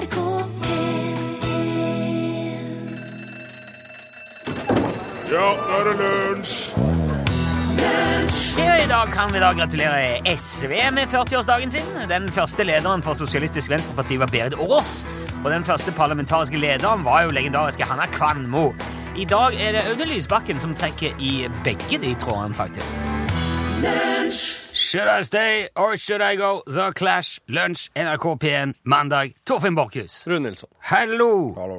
NRK P1 Ja, nå er det lunsj! Ja, I dag kan vi da gratulere SV med 40-årsdagen sin. Den første lederen for Sosialistisk Venstreparti var Berit Aas. Og den første parlamentariske lederen var jo legendariske Hanna Kvanmo. I dag er det Audun Lysbakken som trekker i begge de trådene, faktisk. Should I stay or should I go? The Clash, Lunsj, NRK P1, mandag. Torfinn Borchhus. Rune Nilsson. Hallo! Hallo.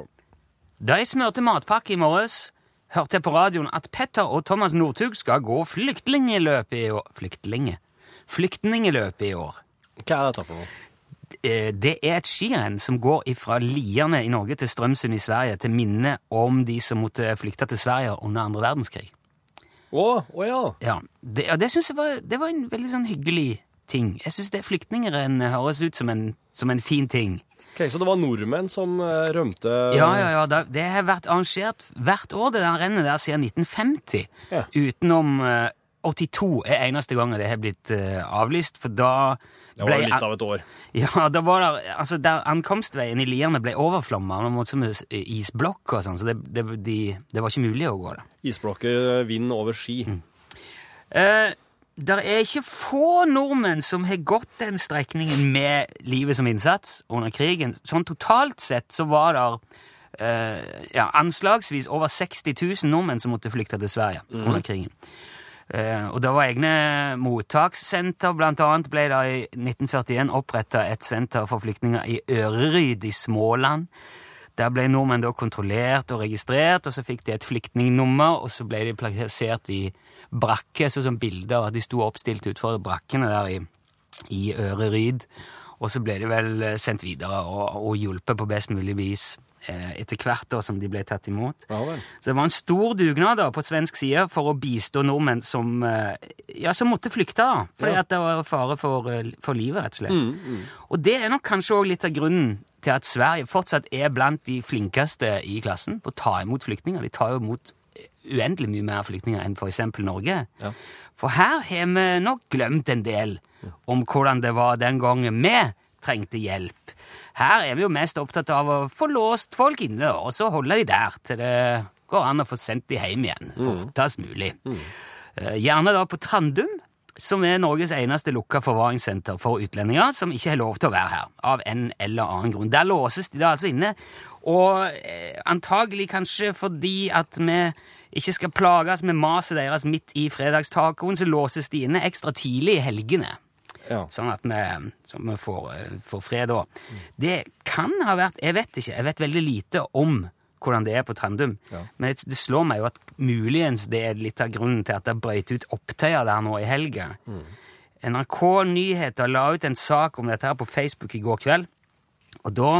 Da jeg smurte matpakke i morges, hørte jeg på radioen at Petter og Thomas Northug skal gå flyktningeløp i år. Flyktlinge? Flyktningeløp i år. Hva er dette for noe? Eh, Det er et skirenn som går fra Lierne i Norge til Strømsund i Sverige til minne om de som måtte flykte til Sverige under andre verdenskrig. Å, å ja. Ja, Det, ja, det synes jeg var, det var en veldig sånn hyggelig ting. Jeg syns flyktningrenn høres ut som en, som en fin ting. Ok, Så det var nordmenn som eh, rømte Ja, ja, ja. Det, det har vært arrangert hvert år, det der rennet der, siden 1950. Ja. Utenom eh, 82 er eneste gangen det har blitt eh, avlyst, for da Det var jo litt av et år. Ja, da var det, altså der Ankomstveien i Lierne ble overflomma med isblokk og sånn, så det, det, de, det var ikke mulig å gå der. Isblokker, vind over ski. Eh, det er ikke få nordmenn som har gått den strekningen med livet som innsats under krigen. Sånn totalt sett så var det eh, ja, anslagsvis over 60 000 nordmenn som måtte flykte til Sverige under krigen. Eh, og det var egne mottakssenter, blant annet ble det i 1941 oppretta et senter for flyktninger i Øreryd i Småland. Der ble nordmenn da kontrollert og registrert, og så fikk de et flyktningnummer, og så ble de plassert i brakke, sånn som bilder at de sto oppstilt utfor brakkene der i, i Øreryd. Og så ble de vel eh, sendt videre og, og hjulpet på best mulig vis etter hvert da som de ble tatt imot. Ja. Så det var en stor dugnad da på svensk side for å bistå nordmenn som, eh, ja, som måtte flykte, da, fordi Ja. at det var fare for, eh, for livet, rett og slett. Og det er nok kanskje også litt av grunnen til at Sverige fortsatt er blant de flinkeste i klassen på å ta imot flyktninger. De tar jo imot uendelig mye mer flyktninger enn eksempel Norge. Ja. For her har vi nok glemt en del om hvordan det var den gangen vi trengte hjelp. Her er vi jo mest opptatt av å få låst folk inne, og så holde de der til det går an å få sendt de hjem igjen fortest mulig. Eh, Gjerne da på Trandum, som er Norges eneste lukka forvaringssenter for utlendinger som ikke har lov til å være her, av en eller annen grunn. Der låses de da altså inne, og eh, antagelig kanskje fordi at vi ikke skal plages med maset deres midt i fredagstacoen, så låses de inne ekstra tidlig i helgene. Ja. Sånn at vi, så vi får, eh, får fred da. Det kan ha vært Jeg vet ikke. Jeg vet veldig lite om hvordan det er på Trandum. Ja. Men det, slår meg jo at muligens det er litt av grunnen til at det brøt ut opptøyer der nå i helga. NRK Nyheter la ut en sak om dette her på Facebook i går kveld. Og da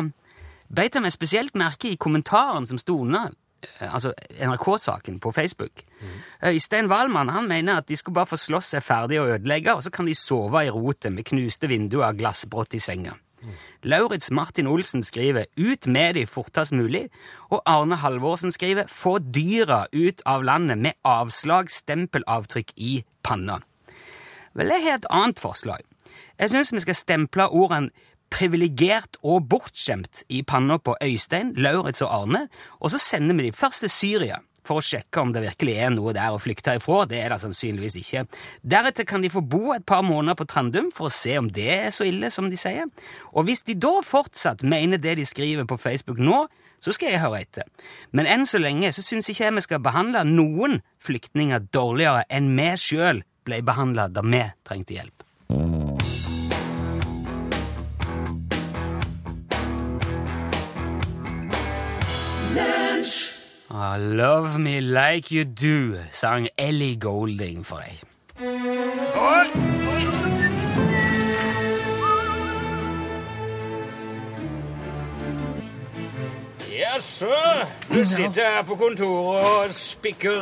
beit jeg meg spesielt merke i kommentaren som sto under altså NRK-saken på Facebook. Øystein Wahlmann han mener at de skulle bare få slåss seg ferdig og ødelegge, og så kan de sove i rotet med knuste vinduer og glassbrott i senga. Lauritz Martin Olsen skriver 'Ut med de fortest mulig', og Arne Halvorsen skriver 'Få dyra ut av landet med avslagstempelavtrykk i panna'. Vel, jeg har et annet forslag. Jeg syns vi skal stemple ordene privilegert og bortskjemt i panna på Øystein, Lauritz og Arne, og så sender vi de først til Syria for å sjekke om det virkelig er noe der å flykte ifra. Det er det sannsynligvis ikke. Deretter kan de få bo et par måneder på Trandum for å se om det er så ille som de sier. Og hvis de da fortsatt mener det de skriver på Facebook nå, så skal jeg høre etter. Men enn så lenge så syns ikke jeg vi skal behandle noen flyktninger dårligere enn vi sjøl ble behandla da vi trengte hjelp. Ah, Love Me Like You Do sang Ellie Golding for deg. Oi, oi. Jaså, du sitter her på kontoret og spikker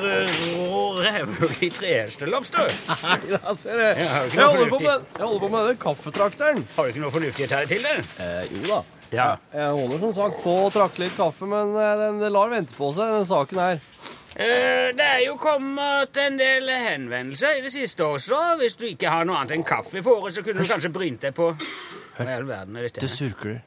rævhull i trehestelops, du. Nei, da ser har Jeg holder på med, jeg holder på med den kaffetrakteren. Har du ikke noe fornuftig å ta deg til, det? Eh, jo da. Ja. Jeg holder som sagt på å trakke litt kaffe, men eh, den lar vente på seg, den saken her. Eh, Det er jo kommet en del henvendelser i det siste også. Hvis du ikke har noe annet enn kaffe i fåret, så kunne du kanskje brynt deg på Hva i all verden er dette? her? surkler.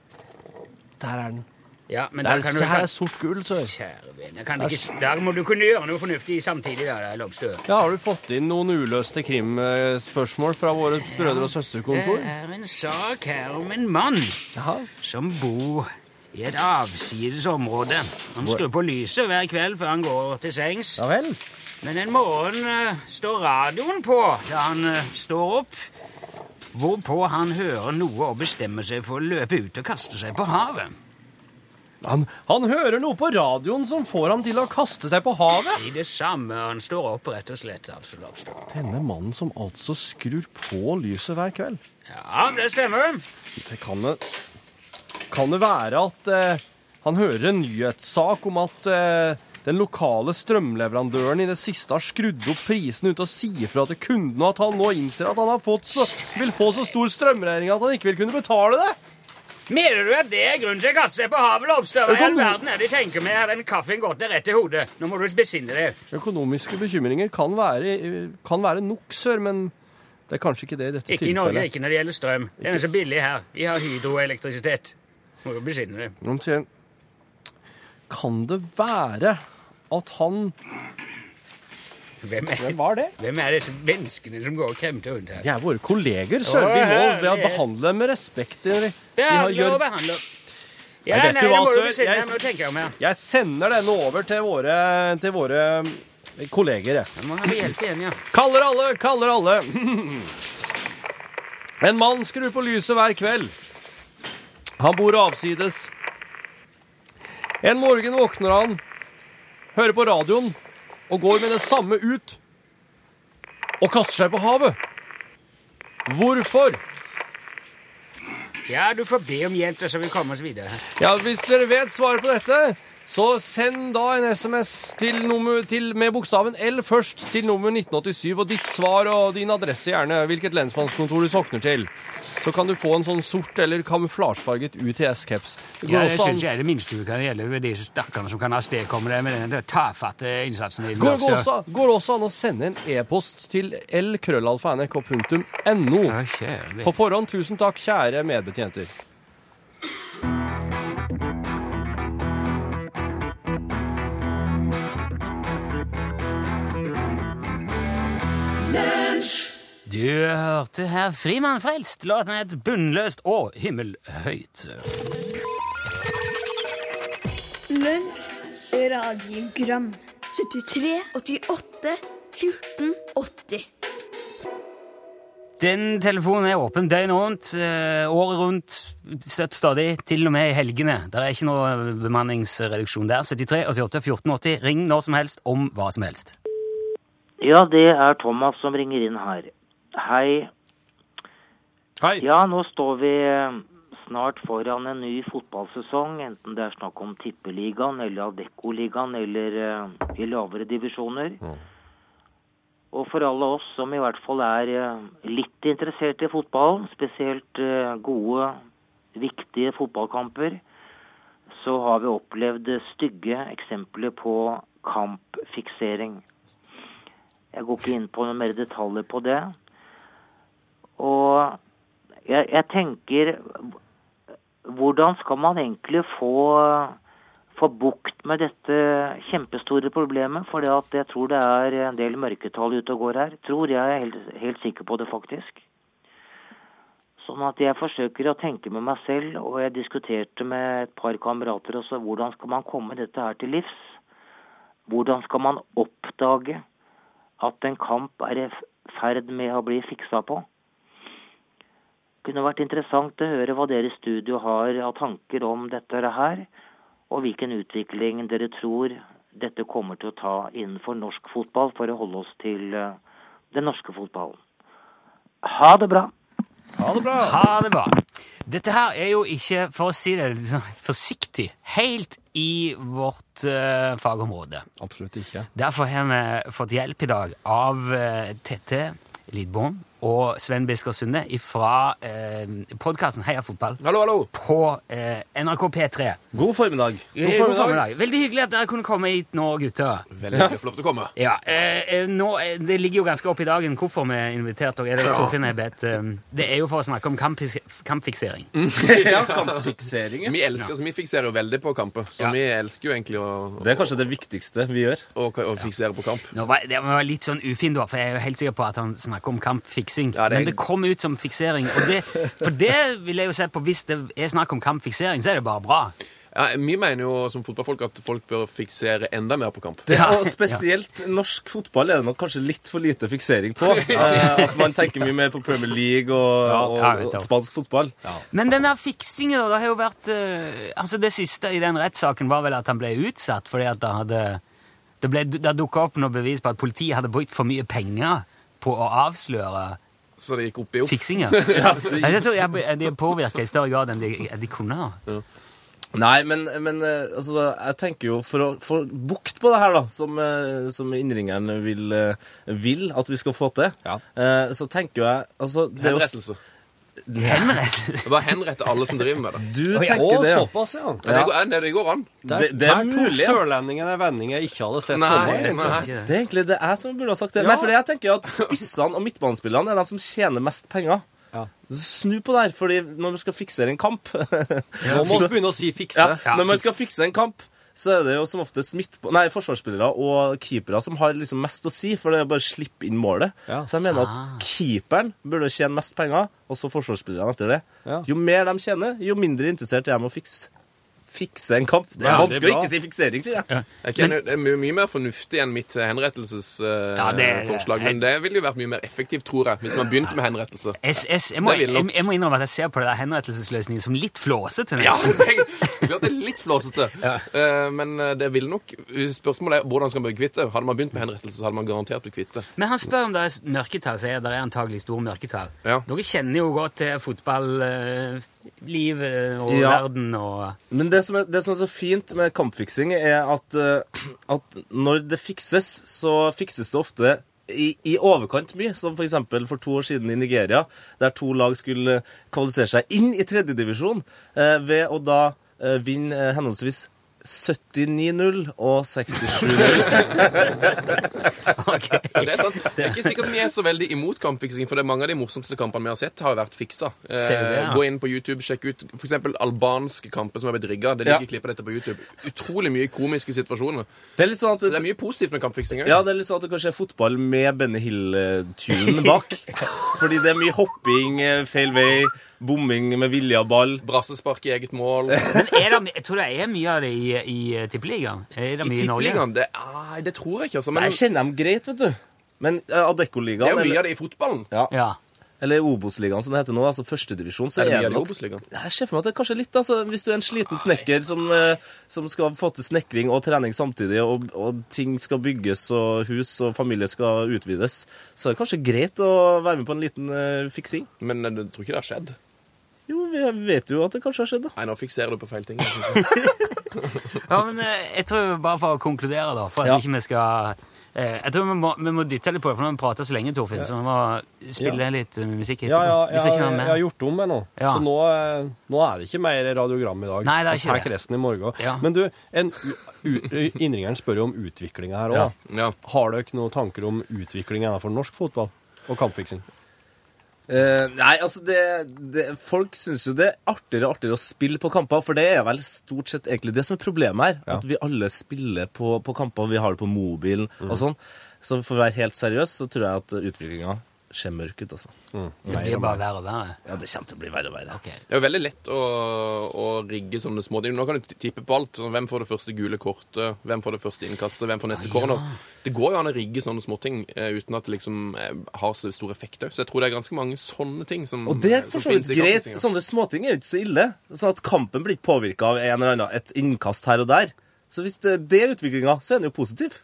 der er den. Ja, men Det da er, kan du, her er sort gull, sør. Kjære vene, kan ikke, der må du kunne gjøre noe fornuftig samtidig. Der, Lobstø. Ja, har du fått inn noen uløste krimspørsmål fra våre brødre- og søsterkontor? Det er en sak her om en mann Aha. som bor i et avsides område. Han skrur på lyset hver kveld før han går til sengs. Ja vel? Men en morgen uh, står radioen på da han uh, står opp, hvorpå han hører noe og bestemmer seg for å løpe ut og kaste seg på havet. Han, han hører noe på radioen som får ham til å kaste seg på havet. I det samme han står opp, rett og slett. altså, Lobster. Denne mannen som altså skrur på lyset hver kveld. Ja, det stemmer. Det kan det Kan det være at eh, han hører en nyhetssak om at eh, den lokale strømleverandøren i det siste har skrudd opp prisen uten å si ifra til kunden, og at han nå innser at han har fått så, vil få så stor strømregning at han ikke vil kunne betale det? Mener du at det er grunnen til å kaste seg på havet, Lobstø? Økonom... i all verden er de tenker med? at den kaffen går til rett i hodet? Nå må du besinne deg. Økonomiske bekymringer kan være, kan være nok, sør, men det er kanskje ikke det i dette Ikke i Norge, ikke når det gjelder strøm. Det er så billig her. Vi har hydroelektrisitet. Må du besinne deg. Kan det være at han Hvem er, var det? hvem er disse menneskene som går og kremter rundt her? De er våre kolleger, sør. Vi må ved vi har behandle dem med respekt. De, de har gjør- behandler. Ja, Nei, vet nei, du hva, deg. Jeg- her. Jeg sender denne over til våre, til våre eh, kolleger. jeg. Jeg må ha hjelp igjen, ja. Kaller alle, kaller alle. En mann skrur på lyset hver kveld. Han bor avsides. En morgen våkner han, hører på radioen og går med det samme ut og kaster seg på havet. Hvorfor? Ja, du får be om hjelp, så vi kommer oss videre. Ja, Hvis dere vet svaret på dette, så send da en SMS til nummer, til, med bokstaven L først til nummer 1987, og ditt svar og din adresse gjerne, hvilket lensmannskontor du sokner til. Så kan du få en sånn sort eller kamuflasjefarget UTS-caps. Det Ja, det syns jeg er det minste vi kan gjelde ved disse stakkarene som kan avstedkomme det med den tafatte innsatsen Din, Går, går, Lobstø. også, går også an å sende en e-post til lkrøllalfa.nrk.no. På forhånd, tusen takk, kjære medbetjenter. Du hørte her Frimann frelst. Låten het Bunnløst og himmelhøyt. Lunsj, radiogram 73, 88, 14, 80 Den telefonen er åpen døgnet rundt, eh, året rundt, støtt stadig, til og med i helgene. Det er ikke noe bemanningsreduksjon der. 73 88 14 80. Ring når som helst om hva som helst. Ja, det er Thomas som ringer inn her. Hei. Hei. Ja, nå står vi eh, snart foran en ny fotballsesong, enten det er snakk om Tippeligaen eller Adeccoligaen eller uh, i lavere divisjoner. Og for alle oss som i hvert fall er eh, litt interessert i fotball, spesielt gode, viktige fotballkamper, så har vi opplevd stygge eksempler på kampfiksering. Jeg går ikke inn på noen mer detaljer på det. Og jeg, jeg tenker Hvordan skal man egentlig få, få bukt med dette kjempestore problemet? For jeg tror det er en del mørketall ute og går her. Tror jeg er helt, helt sikker på det, faktisk. Sånn at jeg forsøker å tenke med meg selv, og jeg diskuterte med et par kamerater også, hvordan skal man komme dette her til livs? Hvordan skal man oppdage at en kamp er i ferd med å bli fiksa på? Kunne vært interessant å høre hva dere i studio har av tanker om dette her, og hvilken utvikling dere tror dette kommer til å ta innenfor norsk fotball for å holde oss til eh, den norske fotballen. Ha det bra! Ha det bra. Ha det bra. Dette her er jo ikke, for å si det sånn forsiktig, helt i vårt uh, fagområde. Absolutt ikke. Derfor har vi fått hjelp i dag av uh, Tette Lidbom og Sven Bisker Sunde fra eh, podkasten Heia fotball Hallo, hallo. på eh, NRK P3. God formiddag. God formiddag. Veldig hyggelig at dere kunne komme hit nå, gutter. Veldig hyggelig å få lov til å komme. Ja, eh, eh, nå, eh, Det ligger jo ganske opp i dagen hvorfor vi inviterte dere. Er det, ja. bedt, eh, det er jo for å snakke om kampfiksering. Ja, kampfiksering. Vi elsker, altså, vi fikserer jo veldig på kamper, så Ja. vi elsker jo egentlig å, Det er kanskje det viktigste vi gjør. å, å fiksere på kamp. Nå var, det var litt sånn ufin, da, for jeg er jo helt sikker på at han snakker om kampfiksing. Ja, det er- Men det kom ut som fiksering. Og det, for det vil jeg jo se på hvis det er snakk om kampfiksering, så er det bare bra. Ja, vi mener jo som fotballfolk at folk bør fiksere enda mer på kamp. Det, Ja. og spesielt norsk fotball er det nok kanskje litt for lite fiksering på. Eh, at man tenker mye mer på Premier League og, Ja, og, og spansk fotball. Men den der fiksingen, da, det har jo vært eh, Altså, det siste i den rettssaken var vel at han ble utsatt fordi at det hadde Det, ble, det dukka opp noe bevis på at politiet hadde brukt for mye penger på å avsløre Så det gikk opp i opp. fiksinger. ja. tror jeg- De påvirka i større grad enn de, de kunne. ha. Nei, men, men eh, altså, jeg tenker jo for å få bukt på det her, da, som, eh, som innringeren vil, eh, vil at vi skal få til, Ja. eh, så tenker jeg altså, det er jo Henrettelse. Bare henrette alle som driver med det. Du tenker det, såpass, ja. Men det, går, det går an. Det, det er mulig. Sørlendingen en vending jeg ikke hadde sett Nei, komme. nei. Det er egentlig det jeg som burde ha sagt det. Ja. Nei, for jeg tenker at Spissene og midtbanespillerne er de som tjener mest penger. Ja. Snu på det her, fordi når man skal fiksere en kamp Nå må vi begynne å si fikse. ja, Ja, Når man skal fikse en kamp, så er det jo som oftest midtba- nei, forsvarsspillere og keepere som har liksom mest å si, for det er bare å slippe inn målet. Ja. Så jeg mener Ah. at keeperen burde tjene mest penger, og så forsvarsspillerne etter det. Ja. Jo mer de tjener, jo mindre interessert er de å fikse, fikse en kamp. Det er Ja, vanskelig å ikke si fiksering, sier jeg. Jeg kjenner, det er mye, mye mer fornuftig enn mitt henrettelsesforslag. Ja, forslag men det ville jo vært mye mer effektivt, tror jeg, hvis man begynte med henrettelse. Jeg, S, jeg, må, jeg, jeg må innrømme at jeg ser på det der henrettelsesløsningen som litt flåsete. Ja, det det er litt flåsete. uh, Men eh, det vil nok Spørsmålet er hvordan skal man bli kvitt det. Hadde man begynt med henrettelse, så hadde man garantert blitt kvitt det. Men han spør om det er mørketall, så er det antagelig store mørketall. Ja. Dere kjenner jo godt til fotballivet og Ja. verden og Men det som, er, det som er så fint med kampfiksing, er at, eh, at når det fikses, så fikses det ofte i, i overkant mye, som for eksempel for to år siden i Nigeria, der to lag skulle kvalifisere seg inn i tredjedivisjon eh, ved å da eh, vinne eh, henholdsvis 79-0 og 67-0. Ja, det er sant. Det er ikke sikkert vi er så veldig imot kampfiksing, for det er mange av de morsomste kampene vi har sett, har jo vært fiksa. Eh, det, ja? Gå inn på YouTube, sjekk ut f.eks. albanske kamper som er blitt rigga. Det ligger Ja. klipp av dette på YouTube. Utrolig mye komiske situasjoner. Det er litt sånn at Så det er mye positivt med kampfiksing òg. Ja, det er litt sånn at det kanskje er fotball med Benny Hill-tunen bak. Fordi det er mye hopping eh, feil vei, bomming med av ball. Brassespark i eget mål. Men er det, jeg tror det er mye av det i, i eh, Tippeligaen. Er det I mye i Norge? tippeligaen det, ah, det tror jeg ikke, altså. Men Jeg kjenner dem greit, vet du. Men uh, det er jo mye eller, av det i fotballen. Ja. eller Obos-ligaen som det heter nå, altså førstedivisjon, så Er det mye av det i Obos-ligaen? Jeg ser for meg at det er kanskje litt, altså, Hvis du er en sliten snekker som, uh, som skal få til snekring og trening samtidig, og, og ting skal bygges, og hus og familie skal utvides, så er det kanskje greit å være med på en liten uh, fiksing. Men du jeg tror ikke det har skjedd. Jo, vi vet jo at det kanskje har skjedd, da. Nei, nå fikserer du på feil ting. ja, men eh, jeg tror bare for å konkludere, da, for at Ja. ikke vi skal eh, Jeg tror vi må, vi må dytte litt på det, for nå har vi prata så lenge, Torfinn, så vi må spille litt eh, musikk etterpå. Ja, ja, Hvis jeg, jeg, har gjort om meg nå. Ja. Så nå, nå er det ikke mer radiogram i dag. Nei, det er Vi ikke det. resten i morgen. Ja. Men du, en, innringeren spør jo om utviklinga her òg. Ja. Ja. Har dere noen tanker om utvikling innenfor norsk fotball og kampfiksing? Eh, nei, altså det, det, Folk syns jo det er artigere og artigere å spille på kamper, for det er vel stort sett egentlig det som er problemet her. Ja. At vi alle spiller på, på kamper, vi har det på mobilen og sånn. Så for å være helt seriøs, så tror jeg at utviklinga ser mørk ut, altså. Det blir bare verre og verre. Ja, det kommer til å bli verre og verre. Okay. Det er jo veldig lett å, å rigge sånne små ting. Nå kan du tippe på alt. Sånn, hvem får det første gule kortet? Hvem får det første innkastet? Hvem får neste corner? Det går jo an å rigge sånne småting eh, uten at det liksom eh, har så stor effekt òg. Så jeg tror det er ganske mange sånne ting som Og det er for så vidt greit. Sånne småting er jo ikke så ille. Sånn at kampen blir ikke påvirka av en eller annen, et innkast her og der. Så hvis det, det er utviklinga, så er den jo positiv.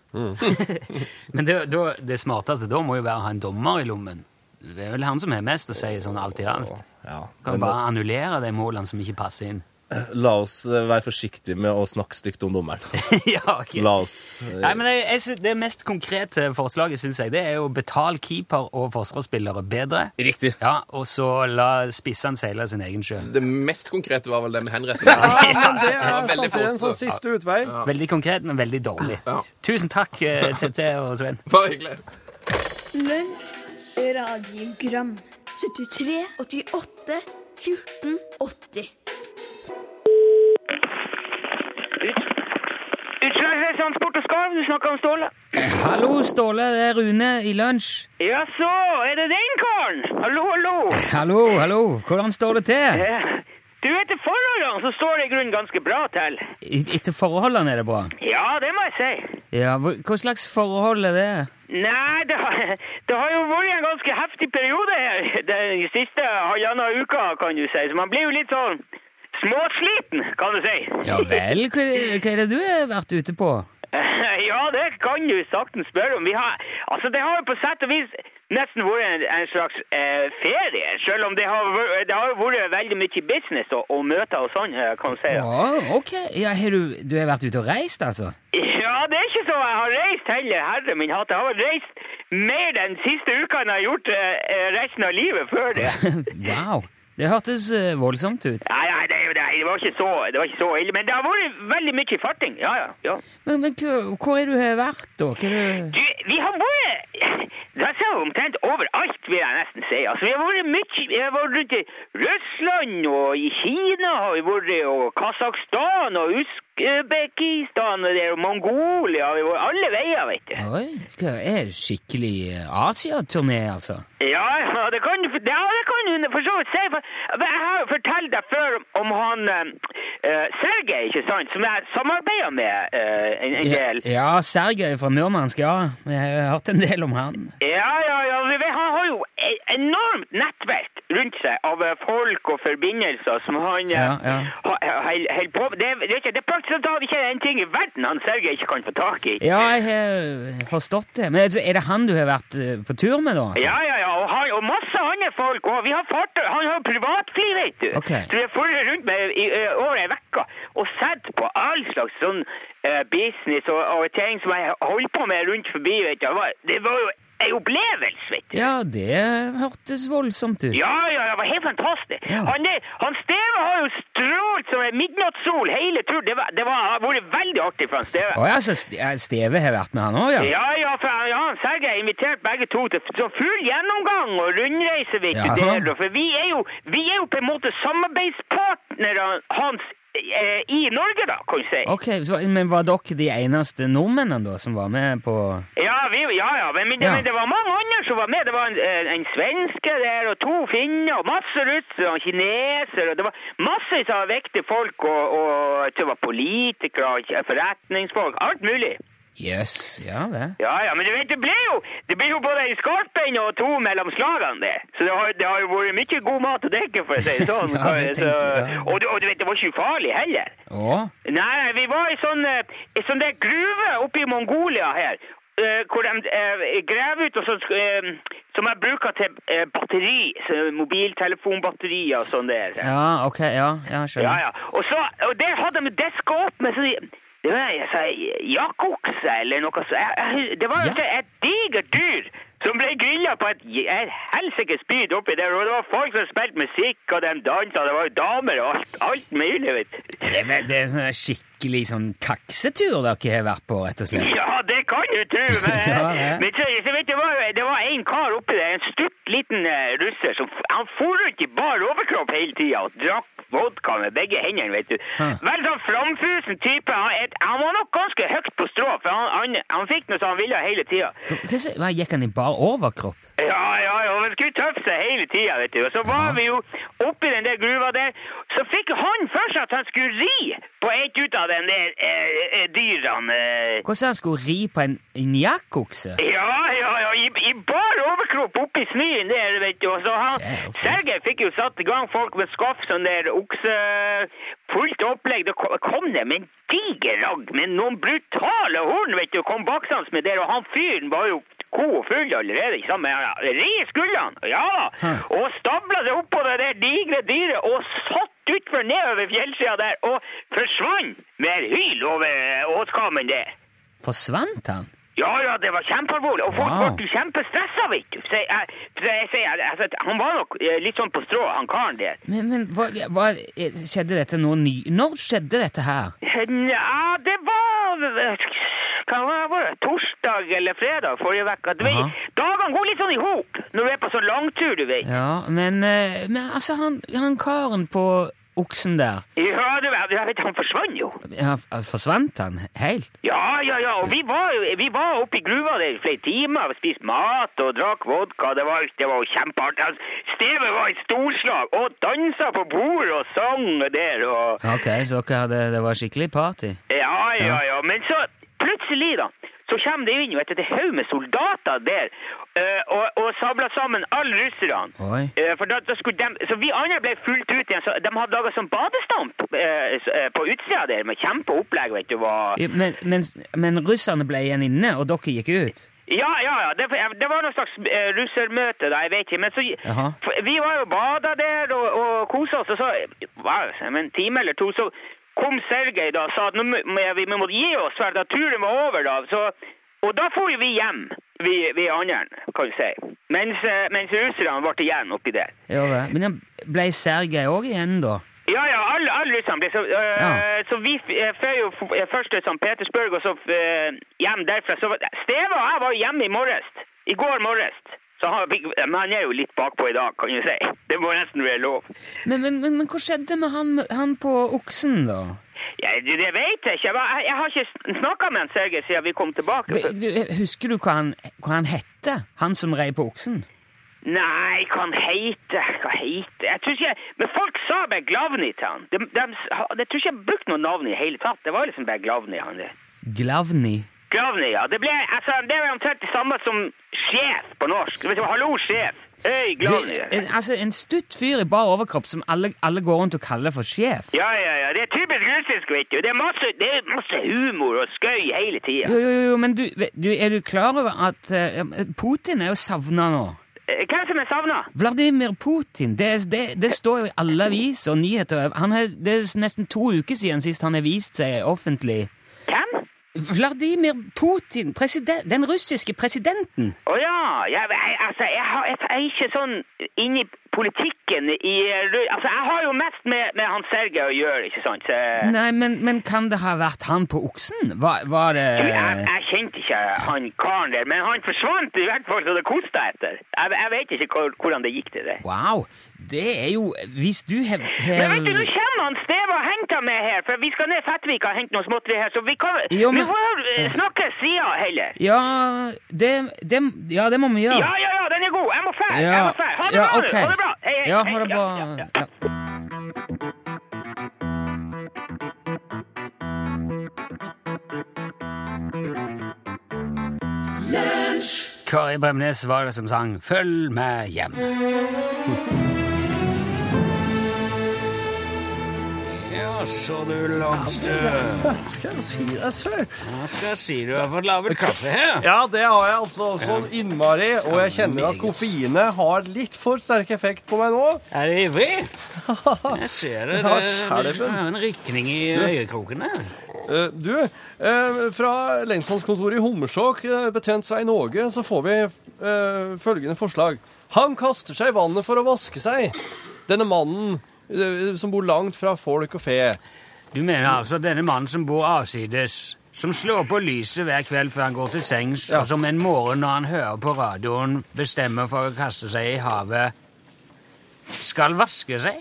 Men det, det, det smarteste da må jo være å ha en dommer i lommen. Det er vel han som har mest å si sånn alt i alt. Ja, Kan bare annullere de målene som ikke passer inn. La oss eh, være forsiktige med å snakke stygt om dommeren. ja, ok. La oss eh, Nei, men jeg, jeg synes Det mest konkrete forslaget synes jeg, det er å betale keeper og forsvarsspillere bedre. Riktig. Ja, Og så la spissene seile sin egen sjø. Det mest konkrete var vel det med henretting. Ja, men det er en sånn siste utvei. Veldig konkret, men veldig dårlig. Ja. Tusen takk, Tete og Sven. Bare hyggelig. Lunsj, radiogram 73, 88, 14, 80 du snakker om Ståle? Hallo, Ståle. Det er Rune i lunsj. Ja så, er det den karen? Hallo, hallo. Hallo, hallo. Hvordan står det til? Eh, Du, etter forholdene så står det i grunnen ganske bra til. Et Etter forholdene er det bra? Ja, det må jeg si. Ja, hva slags forhold er det? Nei, det har, det har jo vært en ganske heftig periode her den siste halvannen uka, kan du si. Så man blir jo litt sånn småsliten, kan du si. Ja vel, hva hva er det du har vært ute på? Ja, det kan du saktens spørre om. Vi har, altså, det har jo på sett og vis nesten vært en, en slags eh, ferie, selv om det har, det har vært veldig mye business og, og møter og sånn, eh, kan du si. Ja, ok. Ja, har du, du har vært ute og reist, altså? Ja, det er ikke så jeg har reist heller, herre min hatt. Jeg har reist mer den siste uka enn jeg har gjort eh, eh, resten av livet før det. wow. Det hørtes eh, voldsomt ut. Nei, nei, det, det, var ikke så, det var ikke så ille, men det har vært veldig mye farting. Ja, ja, ja. Men, men hvor er du har vært, da? Du, vi har vært Det ser omtrent overalt, vil jeg nesten si. Altså, vi har vært mye Vi har vært rundt i Russland, og i Kina har vi vært, og Kasakhstan, og Usbekistan, og, der, og Mongolia. Vi har vært alle veier, vet du. Oi, det er skikkelig Asia-turné, altså? Ja, ja, det kan ja, det kan hun for så vidt si. Jeg har fortalt deg før om han uh, Sergej, ikke sant, som jeg samarbeider med uh, en, en del. ja Sergej fra Murmansk, ja. Jeg har hørt en del om han. Ja, ja, ja. Han har jo et enormt nettverk rundt seg av folk og forbindelser som han Ja, ja. holder på med. Det, det, det er praktisk talt ikke en ting i verden han Sergej ikke kan få tak i. Ja, jeg har forstått det. Men er det han du har vært på tur med, da? Altså? Ja, ja, ja, og, han, og masse andre folk. Og vi har fart, Han har privatfly, vet du. Okay. Så vi har fulgt rundt med i, i over ei uke og sett på all slags sånn uh, business og, og ting som jeg holdt på med rundt forbi, vet du. Det var, det var jo ei opplevelse, vet du. Ja, det hørtes voldsomt ut. Ja, ja, det var helt fantastisk. Ja. Han, han Steve har jo strålt som en midnattssol hele turen. Det, var, det var, har vært veldig artig for han Steve. Å ja, så Steve har vært med han òg, ja? Ja, ja, for ja, han Sergej har invitert begge to til så full gjennomgang og rundreise, vet du. Jaha. Det, for vi er, jo, vi er jo på en måte samarbeidspartnere hans i Norge, da, kan du si. Ok, så, Men var dere de eneste nordmennene da som var med på Ja, vi, ja, ja, men, men, Ja. men det var mange andre som var med. Det var en, eh, en svenske der, og to finner, og masse russere, og kinesere. Det var masse av viktige folk, og, og det var politikere, og forretningsfolk, alt mulig. Jøss, ja det. Ja, ja, men du vet, det blir jo, det blir jo både en skarpenn og to mellom slagene det. Så det har, det har jo vært mye god mat å drikke, for å si det sånn. Ja, det tenkte ja. og, og du vet, det var ikke ufarlig heller. Å? Nei, vi var i sånn, eh, i sånn der gruve oppe i Mongolia her, eh, hvor de eh, graver ut og sånn, som jeg bruker til batteri, så mobiltelefonbatterier og sånn der. Ja, ok, ja, jeg Ja, skjønner. ja. Og, så, og der hadde de diska opp med sånn det var jeg sa, jakokse eller noe sånt. Det var Ja. et digert dyr som ble grilla på et, et helsikes spyd oppi der. Og det var folk som spilte musikk, og de dansa. Det var jo damer og alt, alt mulig, vet du. Det, det er sånn skikkelig sånn kaksetur dere har vært på, rett og slett. Ja, det kan du tro. Men, Ja, ja. men så, så vet du, det var, det var en kar oppi der, en stutt liten eh, russer, som han for rundt i bar overkropp hele tida og drakk vodka med begge hendene, vet du. Hæ. Veldig sånn framfusen type. Han, et, han var nok ganske høyt på strå, for han, han, han fikk noe som han ville hele tida. Hva, gikk han i bar overkropp? Ja, ja, ja, han skulle tøffe seg hele tida, vet du. Og så var Ja. vi jo oppi den der gruva der. Så fikk han først at han skulle ri på et ut av den der eh, eh, dyrene. Hvordan han skulle ri på en, njakkokse? Ja, ja, ja, i, i bar overkropp oppi snøen der, vet du. Og så han. Sergej fikk jo satt i gang folk med skaff, sånn der okse... Fullt opplegg. Det kom, kom det med en diger ragg med noen brutale horn, vet du, kom baksans med der, og han fyren var jo ko full allerede, ikke sant? Men han skuldrene, ja da. Og stabla seg oppå det der digre dyret og satt utfor nedover fjellsida der og forsvant med et hyl over åskammen der. Forsvant han? Ja, ja, det var kjempealvorlig. Og folk Wow. ble kjempestressa, vet du. Så jeg, så jeg jeg, altså, han var nok eh, litt sånn på strå, han karen der. Men, men hva, hva, eh, skjedde dette nå ny... Når skjedde dette her? Ja, det var Hva var det? Torsdag eller fredag forrige uke. Aha. Dagene går litt sånn i hop når du er på sånn langtur, du vet. Ja, men, eh, men altså, han, han karen på oksen der, Ja, du vet, jeg vet, han forsvant jo. ja, forsvant han helt? Ja, ja, ja, og vi var, vi var oppe i gruva der i flere timer spiste mat og drakk vodka. Det var, det var kjempeartig. Stevet var i storslag og dansa på bordet og sang der og Ok, så dere hadde, det var skikkelig party? Ja, ja, ja. Men så plutselig, da, så kommer det inn vet du, et haug med soldater der eh, og, og sabler sammen alle russerne. Eh, for da, da skulle de, så vi andre ble fulgt ut igjen. så De hadde laga sånn badestamp eh, på utsida der med kjempeopplegg. vet du hva. Men, men, men russerne ble igjen inne, og dere gikk ut? Ja, ja, ja. Det, det var noe slags uh, russermøte, da, jeg vet ikke. Men så, for, vi var jo bada der og, og kosa oss, og så var det en time eller to så kom Sergej da og sa at nå må, vi, må gi oss, for at turen var over. da. Så, og da for vi hjem, vi, vi andre, kan du si. Mens, eh, mens russerne ble igjen oppi der. Ja. Men ble Sergej òg igjen, da? Ja, ja, alle, alle russerne ble så øh, Ja. Så vi f- fløy jo først til St. Petersburg, og så øh, hjem derfra. Så Steve og jeg var hjemme i morges. I går morges. Så han, men han er jo litt bakpå i dag, kan du si. Det må nesten være lov. Men, men, men, men hva skjedde med han, han på oksen, da? Ja, det, det vet jeg ikke. Jeg, jeg har ikke snakka med han Sergej siden vi kom tilbake. Husker du hva han, hva han hette, han som rei på oksen? Nei, hva han heter Hva heter Jeg tror ikke Men folk sa Beglavni til han. De, de, jeg tror ikke jeg brukte noe navn i det hele tatt. Det var liksom Beglavni han det. Glavny? Gravny, ja. Det ble, altså, det er omtrent det samme som sjef på norsk. Du, Hallo, sjef. Øy, en, altså, en stutt fyr i bar overkropp som alle, alle går rundt og kaller for sjef? Ja, ja, ja. Det er typisk russisk, vet du. Det er masse, det er masse humor og skøy hele tida. Jo, jo, jo, men du, du, er du klar over at eh, Putin er jo savna nå? Eh, Hvem som er savna? Vladimir Putin. Det, det, det står jo i alle aviser og nyheter. Han er, det er nesten to uker siden sist han har vist seg offentlig. Vladimir Putin, president, den russiske presidenten. Å ja. Jeg, jeg, altså, jeg, har, jeg er ikke sånn inni politikken i Altså, jeg har jo mest med, med han Sergej å gjøre, ikke sant? Så, Nei, men, men kan det ha vært han på oksen? Var, var det jeg, kjente ikke han karen der, men han forsvant i hvert fall så det kosta etter. Jeg vet ikke hvordan det gikk til det. Wow! Det er jo Hvis du har Men vet du, nå kommer han Steve og henter meg her, for vi skal ned Fettvika og hente noe småtteri her, så vi kan Jo, men- Vi får snakke sida heller. Ja, det, det, ja, det må vi gjøre. Ja, ja, ja, den er god. Jeg må fære. Ja, Jeg må fære. Ha det ja, bra, ok. du. Ha det bra. Hei, hei. Ja, ha det bra. Ja. Ja. Kari Bremnes var det som sang 'Følg meg hjem'. Ja, så du Longstø. Skal jeg si deg, sør? Hva skal jeg si? Du har fått laget kaffe her. Ja, det har jeg altså sånn innmari, og jeg kjenner at koffeinet har litt for sterk effekt på meg nå. Er du ivrig? Jeg ser det. Det er en rykning i øyekrokene. Eh, du, eh, fra lensmannskontoret i Hommersåk, uh, betjent Svein Åge, så får vi eh, følgende forslag. Han kaster seg i vannet for å vaske seg. Denne mannen eh, som bor langt fra folk og fe. Du mener altså denne mannen som bor avsides, som slår på lyset hver kveld før han går til sengs, Ja. og som en morgen når han hører på radioen, bestemmer for å kaste seg i havet, skal vaske seg?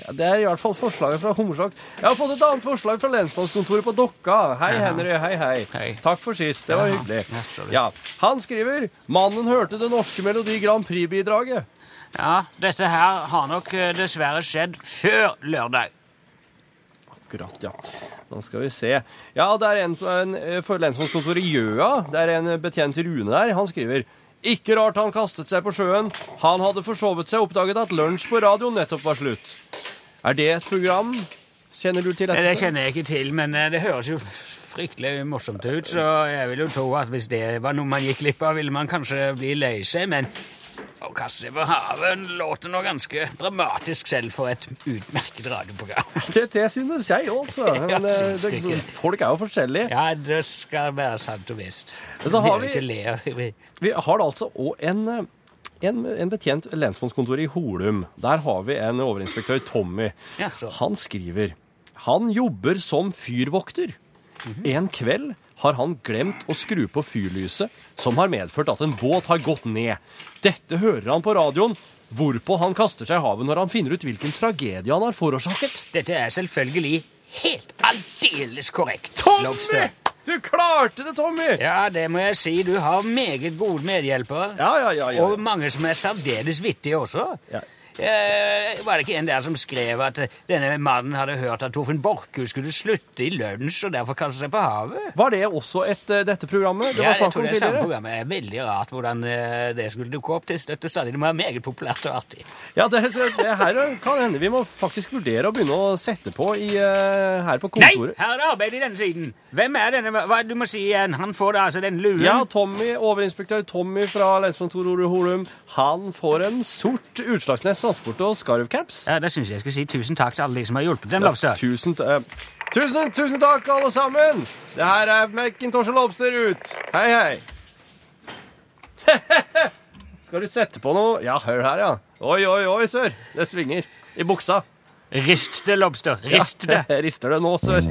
Ja, det er i hvert fall forslaget fra Hummersåk. Jeg har fått et annet forslag fra lensmannskontoret på Dokka. Hei, Henry. Hei, hei. Hei. Takk for sist. Det var Ja, hyggelig. Ja, Han skriver 'Mannen hørte det norske Melodi Grand Prix-bidraget'. Ja, dette her har nok eh, dessverre skjedd før lørdag. Akkurat, ja. Nå skal vi se. Ja, det er en, en eh, for lensmannskontoret i Gjøa. Det er en betjent Rune der. Han skriver ikke rart han kastet seg på sjøen. Han hadde forsovet seg og oppdaget at lunsj på radio nettopp var slutt. Er det et program? Kjenner du til dette? Det kjenner jeg ikke til, men eh, det høres jo fryktelig morsomt ut, så jeg vil jo tro at hvis det var noe man gikk glipp av, ville man kanskje bli lei seg, men Og kaste seg på havet låter nå ganske dramatisk selv for et utmerket radioprogram. Det, det synes jeg altså. Men eh, det, folk er jo forskjellige. Ja, det skal være sant og visst. Så har vi- vi- har altså òg en, eh, en, en betjent lensmannskontoret i Holum. Der har vi en overinspektør, Tommy. Han skriver han jobber som fyrvokter. En kveld har han glemt å skru på fyrlyset, som har medført at en båt har gått ned. Dette hører han på radioen, hvorpå han kaster seg i havet når han finner ut hvilken tragedie han har forårsaket. Dette er selvfølgelig helt aldeles korrekt. Tommy! Lobster. Du klarte det, Tommy! Ja, det må jeg si. Du har meget gode medhjelpere. Ja, ja, ja. ja. Og mange som er særdeles vittige også. Ja. Eh, var det ikke en der som skrev at denne mannen hadde hørt at Torfinn Borchhus skulle slutte i lunsj og derfor kaste seg på havet? Var det også et, eh, dette programmet? Det ja, jeg tror det er samme programmet. Det er veldig rart hvordan eh, det skulle dukke opp til støtte stadig. Det må være meget populært og artig. Ja, det, det her kan hende vi må faktisk vurdere å begynne å sette på i, her på kontoret. Nei, her er det arbeid i denne siden. Hvem er denne? Hva, du må si igjen. Han får da altså den luen. Ja, Tommy, overinspektør Tommy fra lensmannskontoret Holum, han får en sort Utslagsnes Transport og skarvcaps. Ja, det syns jeg jeg skulle si tusen takk til alle de som har hjulpet dem. Lobster. Tusen, eh, tusen, tusen takk, alle sammen! Det her er Macintosh og Lobster ut. Hei, hei. Skal du sette på noe? Ja, hør her, ja. Oi, oi, oi, sør. Det svinger. I buksa. Rist det, Lobster. Rist det. Ja, rister det nå, sør.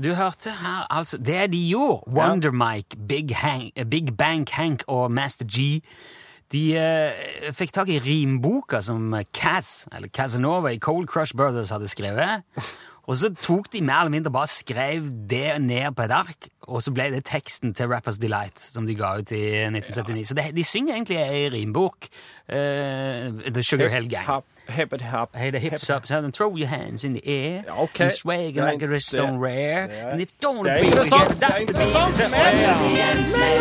Du hørte her, altså Det er de gjorde. Wonder Mike, Big, Hank, Big Bang Hank og Master G. De eh, fikk tak i rimboka som Kaz, eller Casanova i Cold Crush Brothers hadde skrevet. Og så tok de mer eller mindre bare skrev det ned på et ark, og så ble det teksten til Rappers Delight, som de ga ut i 1979. Så det, de synger egentlig i rimbok. uh, The Sugar Hill Gang. Hop, hip it hop. Hey, the hips up, son, and throw your hands in the air. Ja, okay. And swag er like a wrist det- on rare. det er- And if don't det er be interessant, together, that's det er the beat. interessant.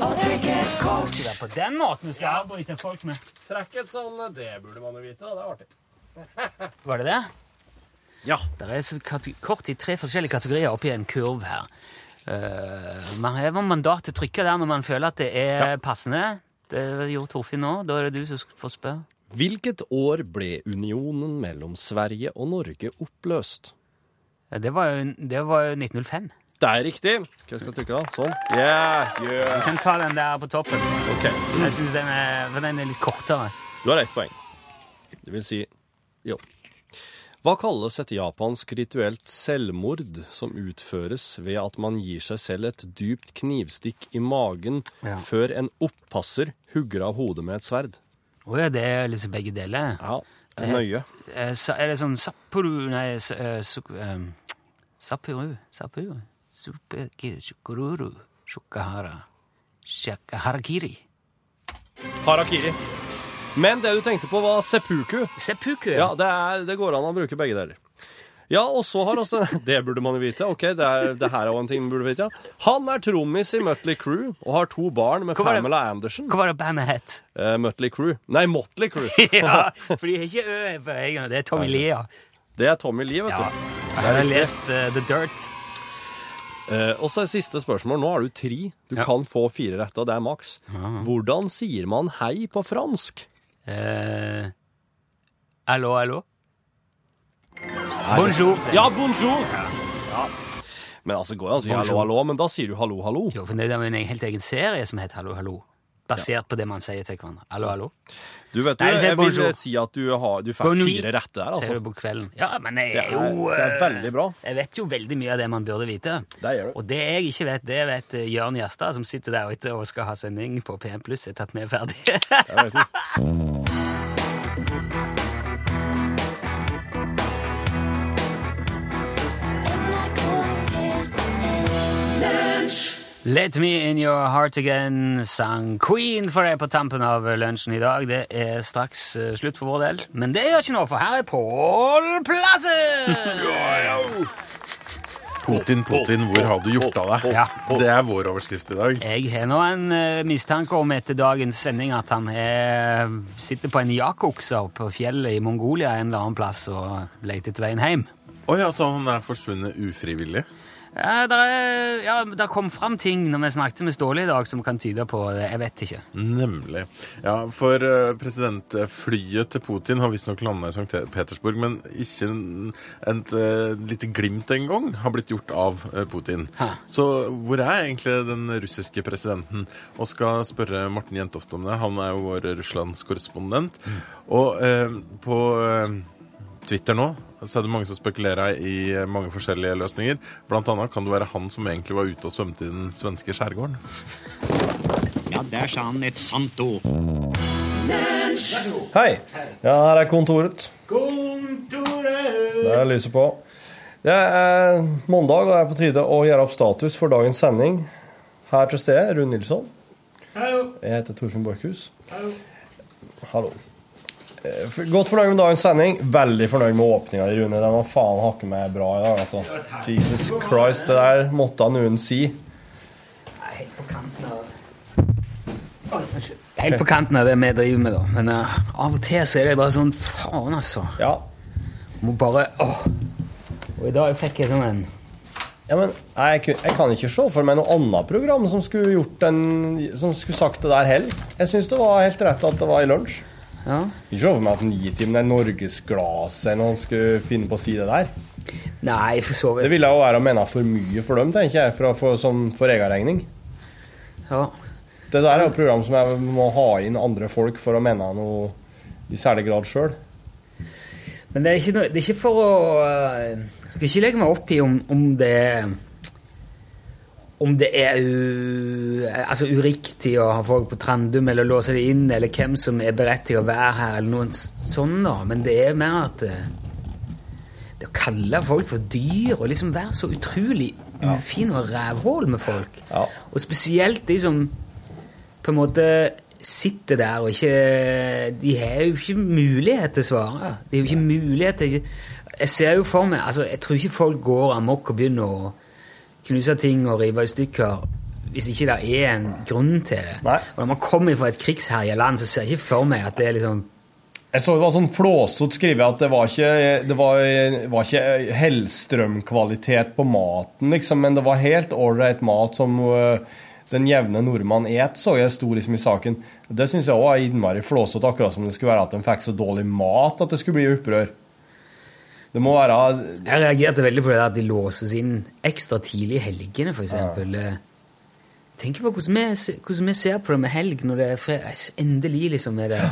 Det er på den måten du skal avbryte folk med. Trekk et sånn, det burde man jo vite, da. det er artig. Var det det? Ja. Det er kort i tre forskjellige kategorier oppi en kurv her. Uh, man har mandat til å trykke der når man føler at det er passende. Det gjorde Torfinn nå. Da er det du som får spørre. Hvilket år ble unionen mellom Sverige og Norge oppløst? Ja, Det var jo, det var jo 1905. Det er riktig. Hva skal jeg trykke da? Sånn. Yeah, Du kan ta den der på toppen. Ok, Jeg synes den er, den er litt kortere. du har ett poeng. Det vil si, jo. Hva kalles et japansk rituelt selvmord som utføres ved at man gir seg selv et dypt knivstikk i magen Ja. før en oppasser hugger av hodet med et sverd? Å ja, det er liksom begge deler. Ja, det er nøye. Eh, sa- Er det sånn Sappuru Nei, s- eh, eh, Sappuru Sappuru Shukururu Shukahara Shaka Harakiri. Harakiri. Men det du tenkte på var seppuku. Seppuku. Ja, det, er, det går an å bruke begge deler. Ja, og så har også Det burde man jo vite. Ok, det, er, det her er jo en ting man burde vite. Ja. Han er trommis i Mutley Crew og har to barn med Hva Pamela det- Pamela Anderson. Hva var det bandet het? Uh, Mutley Crew. Nei, Motley Crew. ja, for de har ikke Ø på øynene. Det er Tommy Lee, ja. Det er Tommy Lee, vet ja. du. Jeg har lest uh, The Dirt. Uh, og så siste spørsmål. Nå har du tre. Du Ja. kan få fire rette, og det er maks. Hvordan sier man hei på fransk? Eh, hallo allo? Bonjour. Ja, bonjour! Ja. Men altså, går det an å si hallo, hallo, men da sier du hallo, hallo. Jo, for det er jo en helt egen serie som heter Hallo, hallo. Basert på det man sier til hverandre. Hallo, hallo. Du vet du, Nei, jeg jeg vil si at du, har, du fikk fire rette der, Ser altså. du på kvelden. Ja, men jeg Det er er, jo det er eh, veldig bra. Jeg vet jo veldig mye av det man burde vite. Det gjør du. Og det jeg ikke vet, det vet eh, Jørn Gjerstad, som sitter der ute og skal ha sending på PM Pluss etter at vi er ferdige. Let me in your heart again, sang Queen for deg på tampen av lunsjen i dag. Det er straks eh, slutt for vår del, men det gjør ikke noe, for her er Pål Plassen! Putin, Putin, hvor har du gjort av deg? Ja. Det er vår overskrift i dag. Jeg har nå en eh, mistanke om etter dagens sending at han er, sitter på en jakokse på fjellet i Mongolia en eller annen plass og leter etter veien hjem. Oi, altså han er forsvunnet ufrivillig? Ja, der, er, ja, der kom fram ting når vi snakket med Ståle i dag som kan tyde på det. Jeg vet ikke. Nemlig. Ja, for eh, presidentflyet til Putin har visstnok landa i St. Petersburg, men ikke en, et eh, lite glimt engang har blitt gjort av eh, Putin. Hæ. Så hvor er egentlig den russiske presidenten? Og skal spørre Morten Jentoft om det. Han er jo vår Russlands-korrespondent. Og eh, på eh, Twitter nå så er det mange som spekulerer i eh, mange forskjellige løsninger. Blant annet kan det være han som egentlig var ute og svømte i den svenske skjærgården. Ja, der sa han et sant ord. Hei. Ja, her er kontoret. Der er lyset på. Det er mandag, og det er på tide å gjøre opp status for dagens sending. Her til stede, Rune Nilsson. Jeg heter Torfinn Borchhus. Hallo. Eh, Godt fornøyd med dagens sending. Veldig fornøyd med åpninga di, Rune. Den var faen hakke meg bra i dag, altså. Jesus Christ, det der måtte noen si. Helt på kanten av Helt på kanten av det vi driver med, da. Men uh, av og til så er det bare sånn Faen, altså. Ja. Må bare åh. Og i dag fikk jeg sånn en Ja, men jeg, jeg kan ikke se for meg noe annet program som skulle gjort den, som skulle sagt det der heller. Jeg syns det var helt rett at det var i lunsj. Ja. Ikke se for meg at en er Norgesglasset når han skulle finne på å si det der. Nei, for så vidt. Det ville jo være å mene for mye for dem, tenker jeg, for, for, som for egen regning. Ja. Det der er jo et program som jeg må ha inn andre folk for å mene noe i særlig grad sjøl. Men det er ikke, noe, det er ikke for å Jeg skal ikke legge meg opp i om, om det om det er u, altså uriktig å ha folk på Trandum eller låse det inn, eller hvem som er beredt til å være her, eller noen sånn, da. Men det er mer at eh, Det å kalle folk for dyr, og liksom være så utrolig ufin og rævhål med folk, Ja. og spesielt de som på en måte sitter der og ikke De har jo ikke mulighet til å svare. De har jo ikke mulighet til Jeg ser jo for meg altså Jeg tror ikke folk går amok og begynner å knuse ting og rive i stykker hvis ikke det er en grunn til det. Nei. Og når man kommer fra et krigsherja land, så ser jeg ikke for meg at det er liksom Jeg så det var sånn flåsete skrevet at det var ikke, det var, var ikke Hellstrøm-kvalitet på maten, liksom, men det var helt ålreit mat som øh, den jevne nordmann et, så jeg sto liksom i saken. Det syns jeg òg er innmari flåsete, akkurat som det skulle være at de fikk så dårlig mat at det skulle bli opprør. Det må være Jeg reagerte veldig på det at de låses inn ekstra tidlig i helgene, f.eks. Ja. Tenk på hvordan vi, hvordan vi ser på det med helg når det er fredag. Endelig liksom er det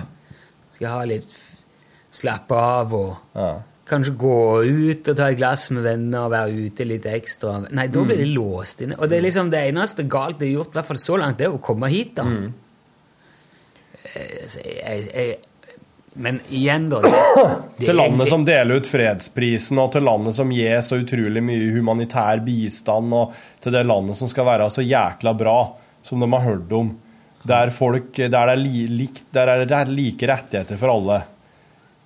Skal jeg ha litt slappe av og ja. kanskje gå ut og ta et glass med venner og være ute litt ekstra. Nei, da blir de låst inne. Og det er liksom det eneste galt det er gjort, i hvert fall så langt, det er å komme hit, da. Mm. Jeg, jeg, jeg, men igjen, da det, det Til er- landet det- som deler ut fredsprisen, og til landet som gir så utrolig mye humanitær bistand, og til det landet som skal være så jækla bra, som de har hørt om. Der, folk, der, er li, likt, der er det like rettigheter for alle.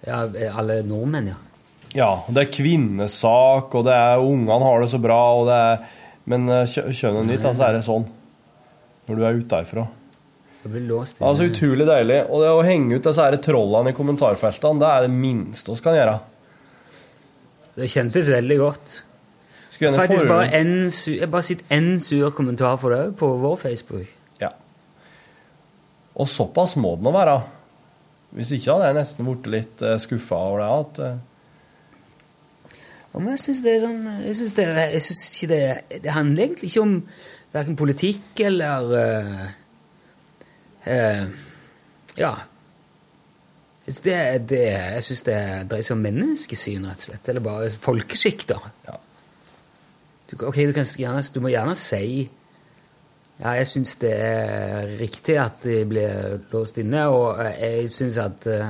Ja, alle nordmenn, ja. Ja, det er kvinnesak, og det er ungene har det så bra, og det er Men eh, kjø- kjønnet ditt, altså, er det sånn. Når du er ute derfra. Altså utrolig deilig. Og det å henge ut disse her trollene i kommentarfeltene, det er det minste vi kan gjøre. Det kjentes veldig godt. Skulle gjerne Faktisk bare en Jeg har bare sett én sur kommentar for det på vår Facebook. Ja. Og såpass må det nå være. Hvis ikke hadde jeg nesten blitt litt uh, skuffa over det. At, eh, Ja, Men jeg syns det er sånn Jeg syns det, ikke det Det handler egentlig ikke om verken politikk eller eh, Ja. Det, det, jeg syns det dreier seg om menneskesyn, rett og slett. Eller bare folkeskikk, da. Ja. Du, okay, du, kan gjerne, du må gjerne si ja, jeg syns det er riktig at de blir låst inne, og eh, jeg syns at uh,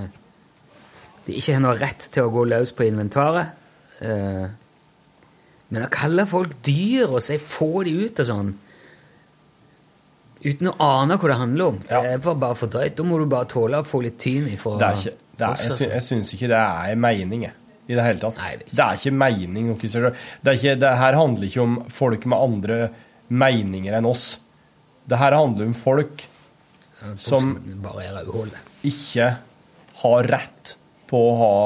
de ikke har noe rett til å gå løs på inventaret. Uh, men å kalle folk dyr og si 'få de ut' og sånn Uten å ane hva det handler om. Ja. Det var bare for drøyt. Da må du bare tåle å få litt tyn ifra det er ikke, det er, oss, altså. jeg syns ikke det er en mening, jeg. i det hele tatt. det, er ikke mening nok i seg selv. Det, er ikke, det her handler ikke om folk med andre meninger enn oss. Det her handler om folk som er ikke har rett på å ha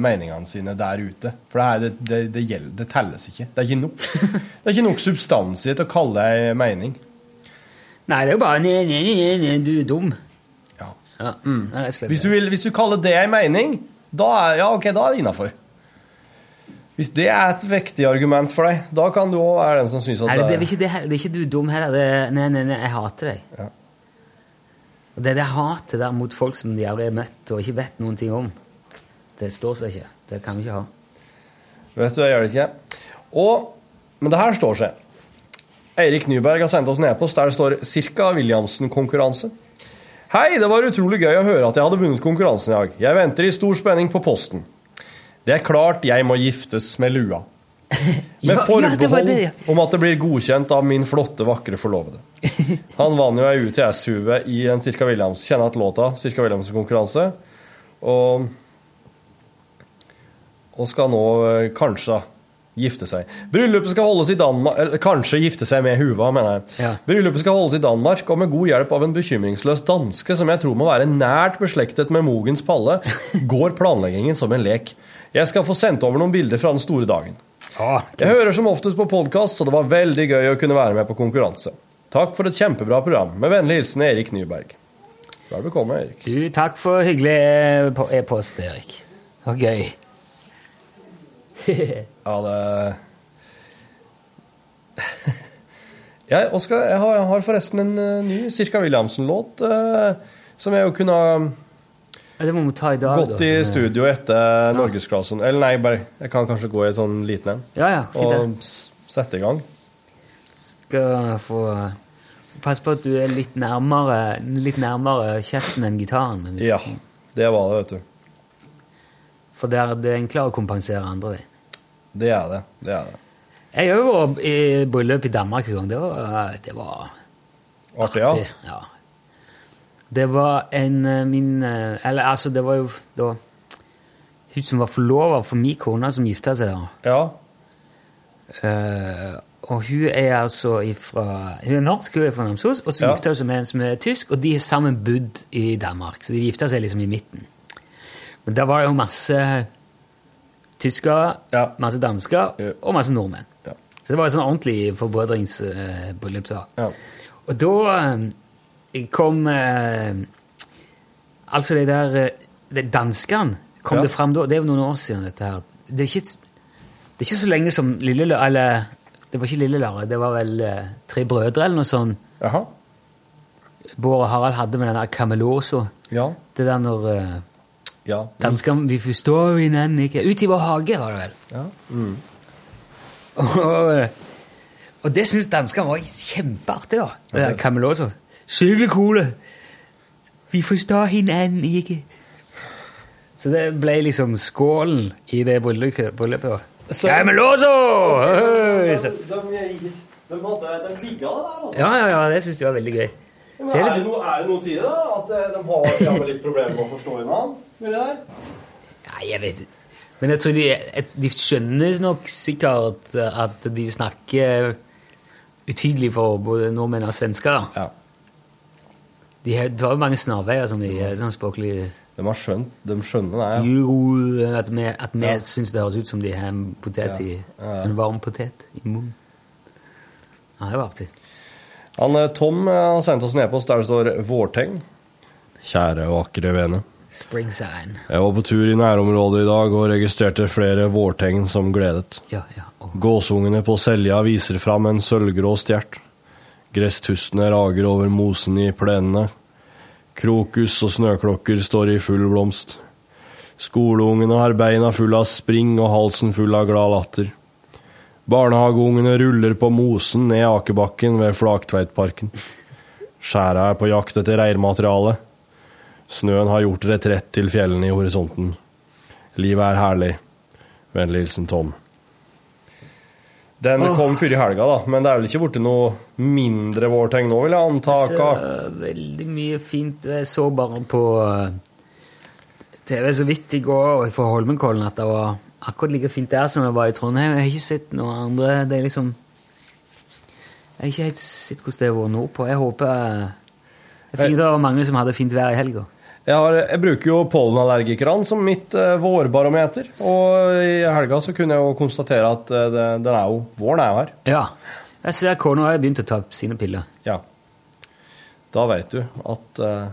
meningene sine der ute. For det, her, det, det, det, gjelder, det telles ikke. Det er ikke nok, det er ikke nok substans i det å kalle det mening. Nei, det er jo bare ne, ne, ne, ne, du er dum. Ja. ja. mm, Hvis du, vil, hvis du kaller det en mening, da er, ja, ok, da er det innafor. Hvis det er et vektig argument for deg, da kan du òg være den som syns at Nei, det, er ikke det, det er ikke du dum heller. Det nei, nei, nei, jeg hater deg. Ja. Og det det hatet der mot folk som de aldri har møtt og ikke vet noen ting om. Det står seg ikke. Det kan vi ikke ha. Vet du, jeg gjør det ikke. Og, men det her står seg. Eirik Nyberg har sendt oss en e-post der det står 'Cirka Williamsen-konkurranse'. Hei, det var utrolig gøy å høre at jeg hadde vunnet konkurransen i dag. Jeg venter i stor spenning på posten. Det er klart jeg må giftes med lua. Med forbehold om at det blir godkjent av min flotte, vakre forlovede. Han vant jo ei UTS-hue i en Cirka Williams. Kjenner igjen låta Cirka Williams-konkurranse. Og, og skal nå eh, kanskje gifte seg. Bryllupet skal holdes i Danmark Eller kanskje gifte seg med huva, mener jeg. Ja. Bryllupet skal holdes i Danmark, og med god hjelp av en bekymringsløs danske som jeg tror må være nært beslektet med Mogens Palle, går planleggingen som en lek. Jeg skal få sendt over noen bilder fra den store dagen. Jeg hører som oftest på podkast, så det var veldig gøy å kunne være med på konkurranse. Takk for et kjempebra program. Med vennlig hilsen Erik Nyberg. Vel bekomme, Erik. Du, takk for hyggelig e-post, Erik. Det var gøy. Ja, det jeg, Oscar, jeg, har, jeg har forresten en eh, ny Cirka Williamsen-låt eh, som jeg jo kunne ha Ja, gått da, i studio etter norgesklassen. Eller nei, bare, jeg kan kanskje gå i en sånn liten en. Ja, ja. Og sette i gang. Skal få Pass på at du er litt nærmere, litt nærmere kjeften enn gitaren. Men, Ja, det var det, vet du. For det er, det er enklere å kompensere andre ved. Det er det. Det er det. Jeg har jo vært i bryllup i Danmark en gang. Det var, det var Artig, artig. Ja. Det var en eh, min eh, Eller altså, det var jo da hun som var forlova for min kone, som gifta seg da. Ja. Uh, og hun er altså ifra Hun er norsk, hun er fra Namsos, og så Ja. gifta hun seg med en som er tysk, og de har sammen bodd i Danmark. Så de gifta seg liksom i midten. Men da var det jo masse tyskere, masse dansker og masse nordmenn. Så det var et sånn ordentlig forbrødringsbryllup da. Og da eh, kom eh, Altså de der eh, Danskene kom Ja. det fram da. Det er jo noen år siden, dette her. Det er ikke, det er ikke så lenge som Lille Eller det var ikke Lille Larre, det var vel Tre brødre eller noe sånt. Aha. Bård og Harald hadde med den der Cameloso. Ja. Det der når eh, Den danskene Vi forstår den ikke. Ut i vår hage, var det vel. Ja. Mm. og, og det syns danskene var kjempeartig, da. Det der Cameloso. Sylekule! Vi forstår hverandre ikke. Så det ble liksom skålen i det bryllupet. Cameloso! Høy! Så- De, de, de, hadde, de digga det der, altså. Ja, ja, ja, det syns jeg var veldig gøy. Men er, det liksom, noe, er det noe tid i det? da? At eh, de har, litt problemer med å forstå hverandre? Nei, jeg vet ikke. Men jeg tror de, de skjønner nok sikkert at de snakker utydelig for både nordmenn og svensker. Ja. De har, det var jo mange snarveier som de er sånn språklig De har skjønt, de skjønner det, ja. Jo, At vi, at vi Ja. syns det høres ut som de har en potet i, ja. en varm potet i munnen. Ja, det var artig. Han, eh, Tom eh, har sendt oss en e-post der det står 'Vårtegn'. Kjære vakre vene. Spring sign. Jeg var på tur i nærområdet i dag og registrerte flere vårtegn som gledet. Ja, ja. Gåsungene på Selja viser fram en sølvgrå stjert. Gresstustene rager over mosen i plenene. Krokus og snøklokker står i full blomst. Skoleungene har beina fulle av spring og halsen full av glad latter. Barnehageungene ruller på mosen ned akebakken ved Flaktveitparken. Skjæra er på jakt etter reirmateriale. Snøen har gjort retrett til fjellene i horisonten. Livet er herlig. Vennlig hilsen Tom. Den kom før i helga, da, men det er vel ikke blitt noe mindre vårtegn nå, vil jeg anta? Så, Ka? eh, veldig mye fint. Jeg så bare på eh, TV så vidt i går fra Holmenkollen at det var akkurat like fint der som det var i Trondheim. Jeg har ikke sett noen andre. Det er liksom Jeg har ikke helt sett hvordan det har vært nordpå. Jeg håper Jeg fikk det var mange som hadde fint vær i helga. Jeg, har, jeg bruker jo pollenallergikerne som mitt eh, vårbarometer, og i helga så kunne jeg jo konstatere at eh, det, den er jo, våren er jo her. Ja. Jeg ser kona har begynt å ta sine piller. Ja. Da vet du at eh,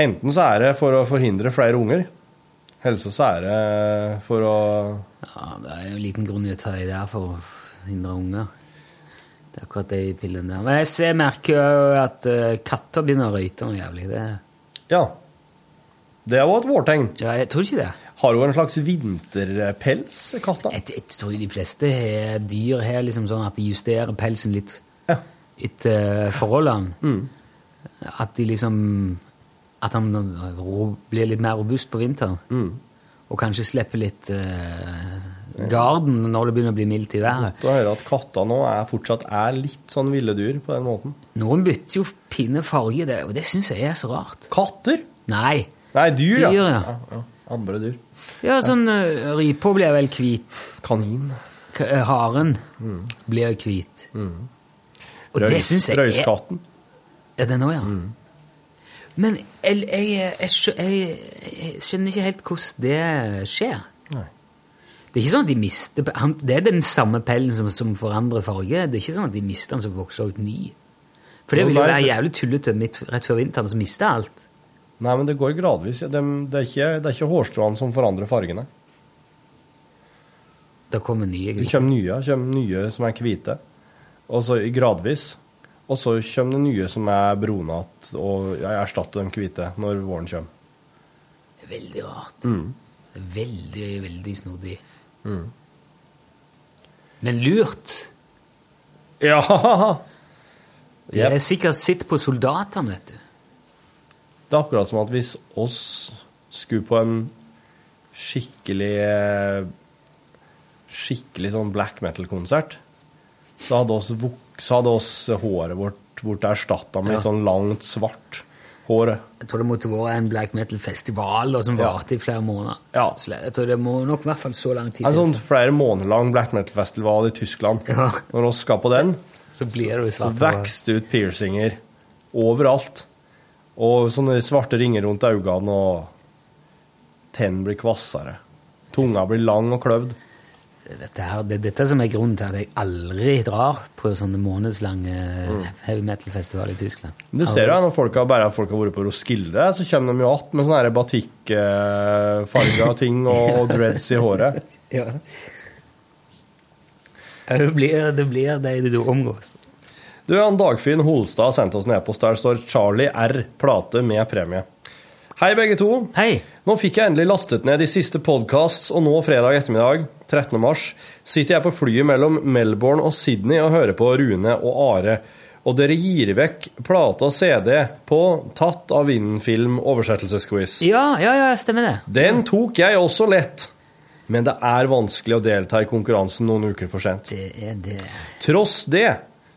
Enten så er det for å forhindre flere unger, eller så er det for å Ja, Det er jo en liten grunn til å ta de der for å hindre unger. Det er akkurat de pillene der. Men jeg ser, merker jo at eh, katter begynner å røyte noe jævlig. Det, Ja. Det er jo et vårtegn. ja, jeg tror ikke det. Har hun en slags vinterpels, katta. Jeg, jeg tror de fleste har- dyr har liksom sånn at de justerer pelsen litt etter eh, forholdene. Mm. At de liksom At han blir litt mer robust på vinteren. Mm. Og kanskje slipper litt eh, garden når det begynner å bli mildt i været. Godt å høre at katter nå er, fortsatt er litt sånn ville dyr på den måten. Noen bytter jo pinne farge, det, og det syns jeg er så rart. Katter? Nei. Nei, dyr, ja. Dyr, ja. ja, ja. Andre dyr. Ja, sånn uh, Ripa blir vel hvit. Kanin. K haren haren blir hvit. Og det syns jeg er Røyskatten. Ja, den òg, ja. Men jeg, jeg, jeg, jeg, skjønner ikke helt hvordan det skjer. Nei. Det er ikke sånn at de mister Det er den samme pellen som, som forandrer farge. Det er ikke sånn at de mister den som vokser ut ny. For det ville jo være jævlig tullete rett før vinteren, så mister alt. Nei, men det går gradvis. Det, det, er ikke, det er ikke hårstråene som forandrer fargene. Da kommer nye Det kommer nye, kommer nye som er hvite. Og så gradvis. Og så kommer det nye som er brunete, og jeg erstatter de hvite når våren kommer. Er veldig rart. Mm. Veldig, veldig snodig. Mm. Men lurt. Ja! Det er sikkert sitt på soldatene, vet du. Det er akkurat som at hvis oss skulle på en skikkelig Skikkelig sånn black metal-konsert, så hadde oss, vok- så hadde oss håret vårt blitt erstatta med Ja. sånn langt, svart hår. Jeg tror det måtte være en black metal-festival som som Ja. varte i flere måneder. Ja. Jeg tror det må nok i hvert fall så lang tid En sånn flere måneder lang black metal-festival i Tyskland. Når vi skal på den, Så blir det så vokste ut piercinger overalt. Og sånne svarte ringer rundt øynene, og tennene blir kvassere. Tunga blir lang og kløvd. Dette, her, det er dette som er grunnen til at jeg aldri drar på sånne månedslange Mm. heavy metal-festivaler i Tyskland. Du ser jo når folk har, bare folk har vært på Roskilde, så kommer de jo att med sånne batikkfarga ting og, dreads i håret. Ja. Det blir, det blir det du omgås. Du, han Dagfinn Holstad har sendt oss en e-post der står 'Charlie R. Plate med premie'. Hei, begge to. Hei. Nå fikk jeg endelig lastet ned de siste podcasts, og nå fredag ettermiddag, 13. mars, sitter jeg på flyet mellom Melbourne og Sydney og hører på Rune og Are. Og dere gir vekk plate og CD på Tatt av vinden film oversettelsesquiz. Ja, ja, ja, stemmer det. Den tok jeg også lett. Men det er vanskelig å delta i konkurransen noen uker for sent. Det er det. Tross det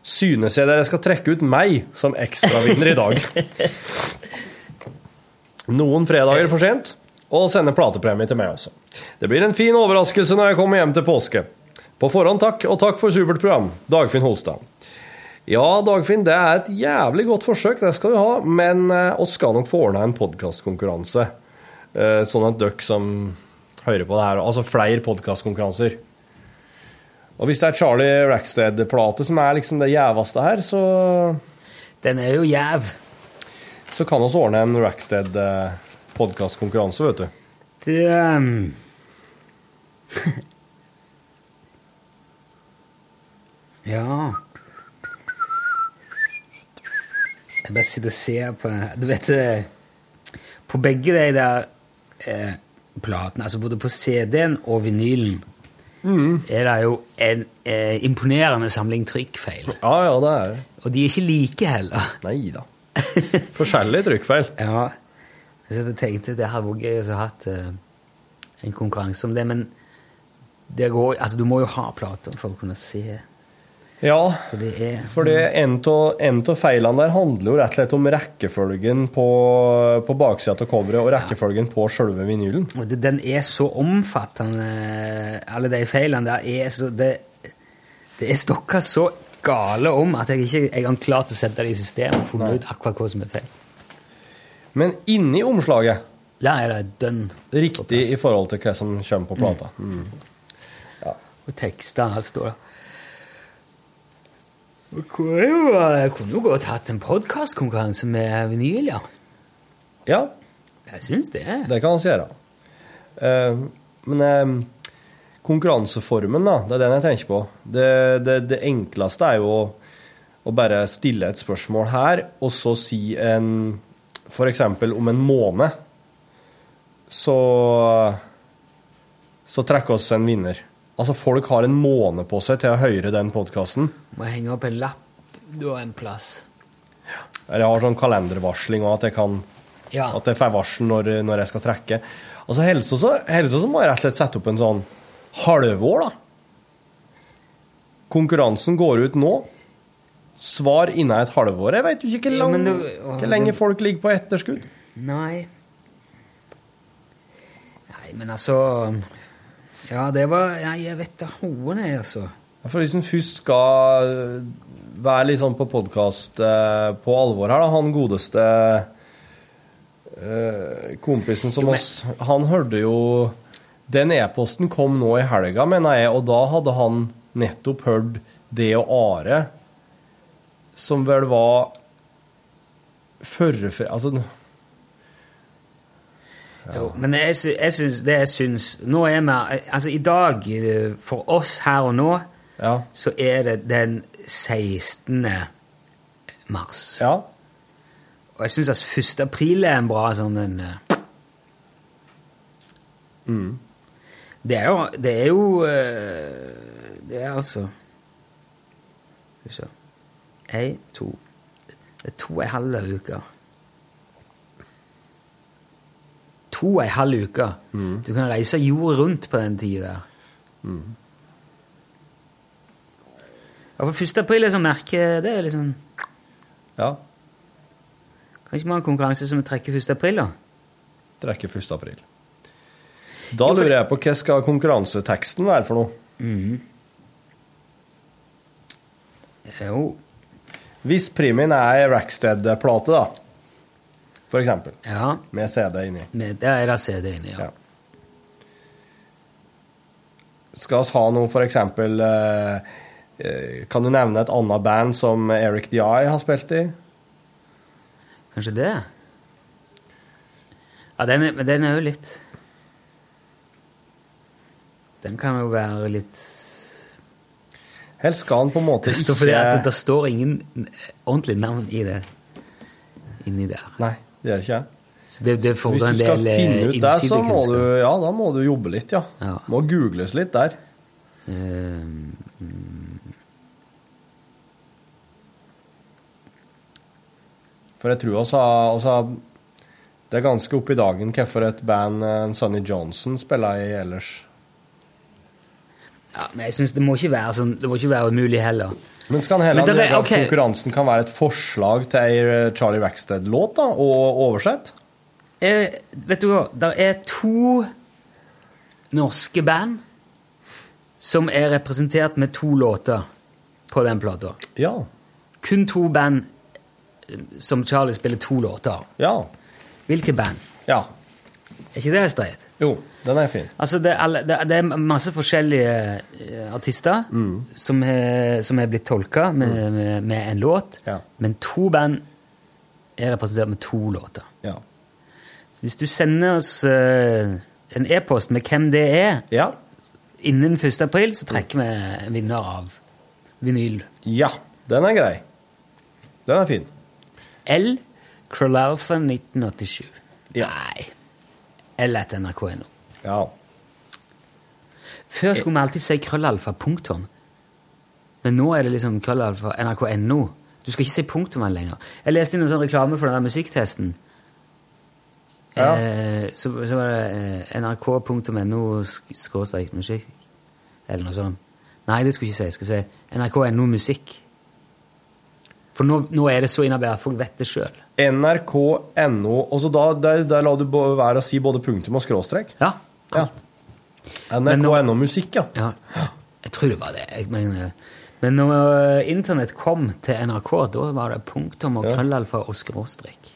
synes jeg dere skal trekke ut meg som ekstravinner i dag. Noen fredager for sent, og sende platepremie til meg også. Det blir en fin overraskelse når jeg kommer hjem til påske. På forhånd takk, og takk for supert program. Dagfinn Holstad. Ja, Dagfinn, det er et jævlig godt forsøk, det skal du ha, men eh, oss skal nok få ordna en podkastkonkurranse. Eh, sånn at dere som hører på det her, altså flere podkastkonkurranser. Og hvis det er Charlie Rackstead-plate som er liksom det gjeveste her, så Den er jo jæv. Så kan vi ordne en Rackstead-podkastkonkurranse, vet du. Det um... Ja Jeg bare sitter og ser på Du vet På begge de der eh, platene, altså både på CD-en og vinylen, er det jo en eh, imponerende samling trykkfeil. Ja, ja, det er det. Og de er ikke like heller. Nei da. Forskjellige trykkfeil. Ja. Så jeg tenkte det hadde vært gøy å ha hatt eh, en konkurranse om det, men det går, altså, du må jo ha plater for å kunne se. Ja, For det er for det en av feilene der handler jo rett og slett om rekkefølgen på, på baksida av coveret og rekkefølgen på sjølve vinylen. Den er så omfattende, alle de feilene der er så Det, det er stokka så gale om at jeg ikke jeg har klart å sette det i systemet og funnet ut akkurat hva som er feil. Men inni omslaget Der er det dønn. riktig i forhold til hva som kommer på plata. Mm. Og tekster her står det. Jeg kunne jo, godt hatt en podkastkonkurranse med vinyl, ja. Ja, Jeg syns det. det kan vi gjøre. Eh, men eh, konkurranseformen, da, det er den jeg tenker på. Det, det, det enkleste er jo å, å bare stille et spørsmål her, og så si en Eksempel om en måned så så trekker oss en vinner. Altså, folk har en måned på seg til å høre den podkasten. Må henge opp en lapp da en plass. Eller Jeg har sånn kalendervarsling òg, at jeg kan Ja. At jeg får varsel når, når jeg skal trekke. Altså Helst så, helst så må jeg rett og slett sette opp en sånn halvår, da. Konkurransen går ut nå. Svar innen et halvår. Jeg vet jo ikke hvor, Ja, lenge folk ligger på etterskudd. Nei Nei, men altså Ja, det var Nei, jeg vet da hoen, jeg, altså. For hvis en først skal være litt sånn på podkast på alvor her, da, han godeste eh, kompisen som Jo, men- oss Han hørte jo Den e-posten kom nå i helga, mener jeg, og da hadde han nettopp hørt det og Are, som vel var førre... Altså Jo, men jeg, jeg syns det jeg syns Nå er vi Altså, i dag, eh, for oss her og nå, Ja. så er det den 16. mars. ja. Og jeg syns altså 1. april er en bra sånn en eh, Mm. Det er jo Det er jo eh, Det er altså Skal vi se Én, to Det er to og ei halv uke. To og ei halv uke. Du kan reise jorda rundt på den tida der. Ja, for 1. april er sånn merke Det er liksom ja. Kan ikke vi ha en konkurranse som trekker 1. april, da? Trekker 1. april. Da lurer jeg på hva skal konkurranseteksten være for noe? Jo Hvis primien er Rackstead-plate, da, for eksempel, Ja, med CD inni, med, der er det CD inni, ja. Ja. skal vi ha noe for eksempel eh, eh, Kan du nevne et annet band som Eric DI har spilt i? Kanskje det? Ja, den er, men den er jo litt Den kan jo være litt Helst skal han på en måte står, fordi at det står ingen ordentlig navn i det. Inni der. Nei, det gjør ikke jeg. Så det, det Hvis fordrer du skal finne ut det, så må du, ja, da må du jobbe litt, ja. Ja. Må googles litt der. Mm, For jeg tror også, også Det er ganske opp i dagen hvorfor et band eh, Sonny Johnson spiller i ellers. Ja, men jeg synes det må ikke være sånn Det må ikke være umulig heller. Men skal han heller Men gjøre at konkurransen kan være et forslag til ei eh, Charlie Rackstead-låt, da, og oversett? Eh, vet du hva? Det er to norske band som er representert med to låter på den plata. Ja. Kun to band eh, som Charlie spiller to låter av. Ja. Hvilke band? Ja. Er ikke det streit? Jo, den er fin. Altså, det er, alle, det, det er masse forskjellige eh, artister som, er, som er blitt tolka med, med, med en låt, Ja. men to band er representert med to låter. Ja. Så hvis du sender oss eh, en e-post med hvem det er, Ja. innen 1. april, så trekker vi en vinner av vinyl. ja. Den er grei. Den er fin. L. Krollalfa 1987. Ja. Nei. L etter nrk.no. Ja. Før skulle vi alltid si krøllalfa punktum. Men nå er det liksom krøllalfa nrk.no. Du skal ikke si punktum lenger. Jeg leste inn en sånn reklame for den der musikktesten. Ja. Eh, så, så var det eh, nrk.no sk- skråstrek musikk, eller noe sånt. Nei, det skulle jeg ikke si. Jeg skulle si NRK.no musikk. For nå, nå er det så innarbeidet at folk vet det sjøl. NRK.no Og så da, der, der la du være å si både punktum og skråstrek? Ja. Ja. Men nå- NRK.no musikk, ja. Ja, jeg tror det var det. Mener, men når øh, internett kom til NRK, da var det punktum og Ja. krøllalfa og skråstrek.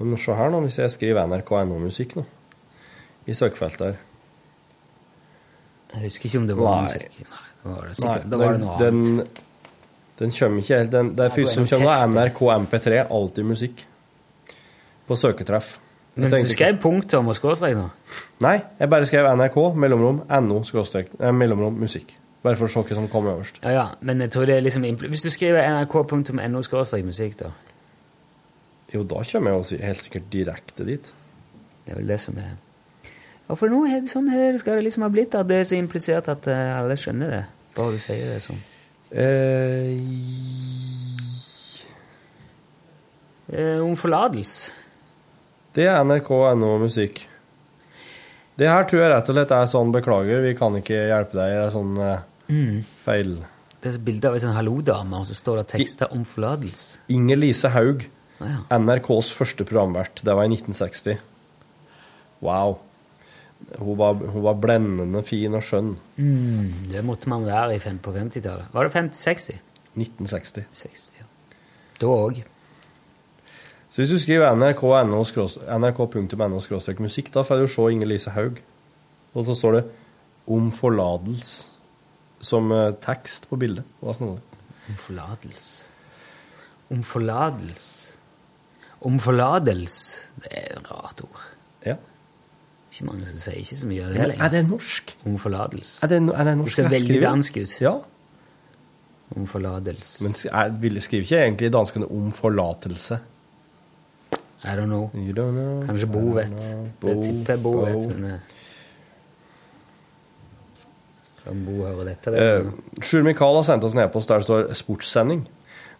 Men se her nå, hvis jeg skriver NRK.no musikk nå, i søkefeltet her. Jeg husker ikke om det var Nei. musikk. Nei, da var det sikkert, da var det noe den, annet. Den kommer ikke helt den, Det Ja, første som kommer, er NRK MP3. Alltid musikk. På søketreff. Men du skrev punktum og skråstrek nå? Nei, jeg bare skrev NRK, mellomrom, NO, skråstrek, eh, mellomrom, musikk. Bare for å se hva som kommer øverst. Ja, ja, men jeg tror det er liksom Hvis du skriver nrk.no skråstrek musikk, da. Jo, da kommer jeg jo helt sikkert direkte dit. Det er vel det som er Ja, for nå er det sånn her skal det liksom ha blitt, at det er så implisert at eh, alle skjønner det. Bare du sier det sånn. Eh, Eh, om forlatelse. Det er NRK.no musikk. Det her tror jeg rett og slett er sånn Beklager, vi kan ikke hjelpe deg. Det er sånn eh, Mm. feil. Det er bilde av ei sånn hallo-dame, og så står det tekster om forlatelse. Inger Lise Haug. Ah, ja. NRKs første programvert. Det var i 1960. Wow. Hun var, hun var blendende fin og skjønn. Mm, det måtte man være fem, på 50-tallet. Var det 50-60? 1960. 60, ja. Da òg. Så hvis du skriver nrk.no skrås- nrk.no skråstrek musikk, da får du se Inger Lise Haug. Og så står det 'Om forlatelse' som eh, tekst på bildet. Hva sånn det? Om forlatelse. Om forlatelse. Om forlatelse. Det er et rart ord. Ja. Ikke mange som sier ikke så mye av det lenger. er det norsk? Om forlatelse. Er det, no- er det norsk Det ser veldig dansk ut. Ja. Om forlatelse. Men jeg skriver ikke egentlig danskene 'om forlatelse'. I don't know. You don't know, Kanskje Bo vet. Bo, Det tipper jeg Bo Bo. vet. Men uh, Om Bo hører dette det, uh, Sjur Mikael har sendt oss en e-post der det står 'sportssending'.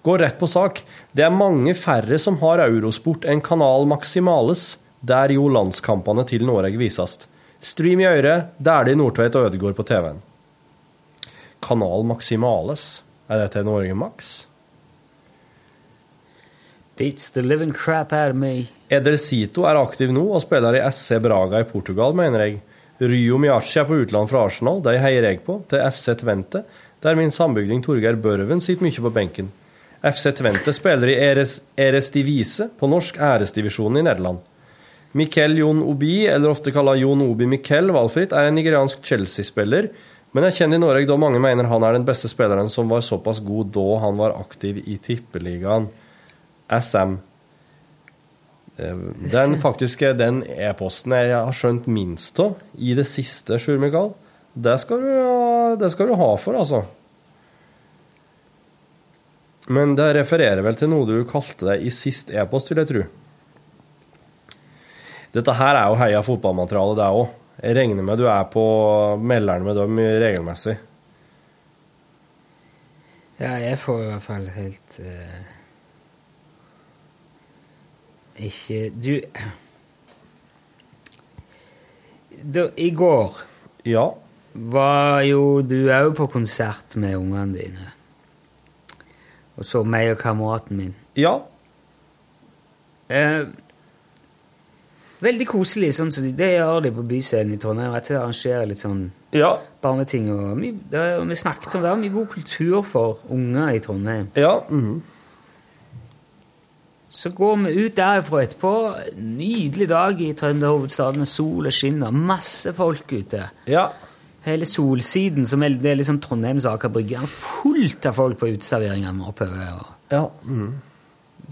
Går rett på sak. Det er mange færre som har Eurosport enn Kanal Maximales, der jo landskampene til Norge vises. Stream i øret, Dæhlie, Nordtveit og Ødegård på TV-en. Kanal Maximales? Er det til Norge Max? Beats the living crap out of me. Eder Sito er aktiv nå og spiller i SC Braga i Portugal, mener jeg. Ryo Miachi er på utland fra Arsenal, de heier jeg på, til FC Tvente, der min sambygding Torgeir Børven sitter mye på benken. FC Tvente spiller i Eres, Eres Divise, på norsk æresdivisjonen i Nederland. Miquel Jon Obi, eller ofte kalla Jon Obi Miquel valgfritt, er en nigeriansk Chelsea-spiller, men er kjent i Norge da mange mener han er den beste spilleren som var såpass god da han var aktiv i Tippeligaen. SM. Eh, Den faktiske den e-posten jeg har skjønt minst av i det siste, Sjur Mikael, det skal, du, det skal du ha for, altså. Men det refererer vel til noe du kalte det i sist e-post, vil jeg tro. Dette her er jo heia fotballmateriale, det òg. Jeg regner med du er på melderen med dem regelmessig. Ja, jeg får i hvert fall helt eh, Ikke Du da, I går Ja. var jo du òg på konsert med ungene dine. Og så meg og kameraten min. Ja. Eh, veldig koselig, sånn som så det gjør de på Byscenen i Trondheim. At de arrangerer litt sånn Ja. barneting. Og mye, det, vi snakket om det er mye god kultur for unger i Trondheim. Ja. mhm. Så går vi ut derifra etterpå. Nydelig dag i trønderhovedstaden. Sol og skinner. Masse folk ute. Ja. Hele Solsiden, som er, det er liksom Trondheims Aker Brygge, er fullt av folk på uteserveringene oppover. Ja. Mm.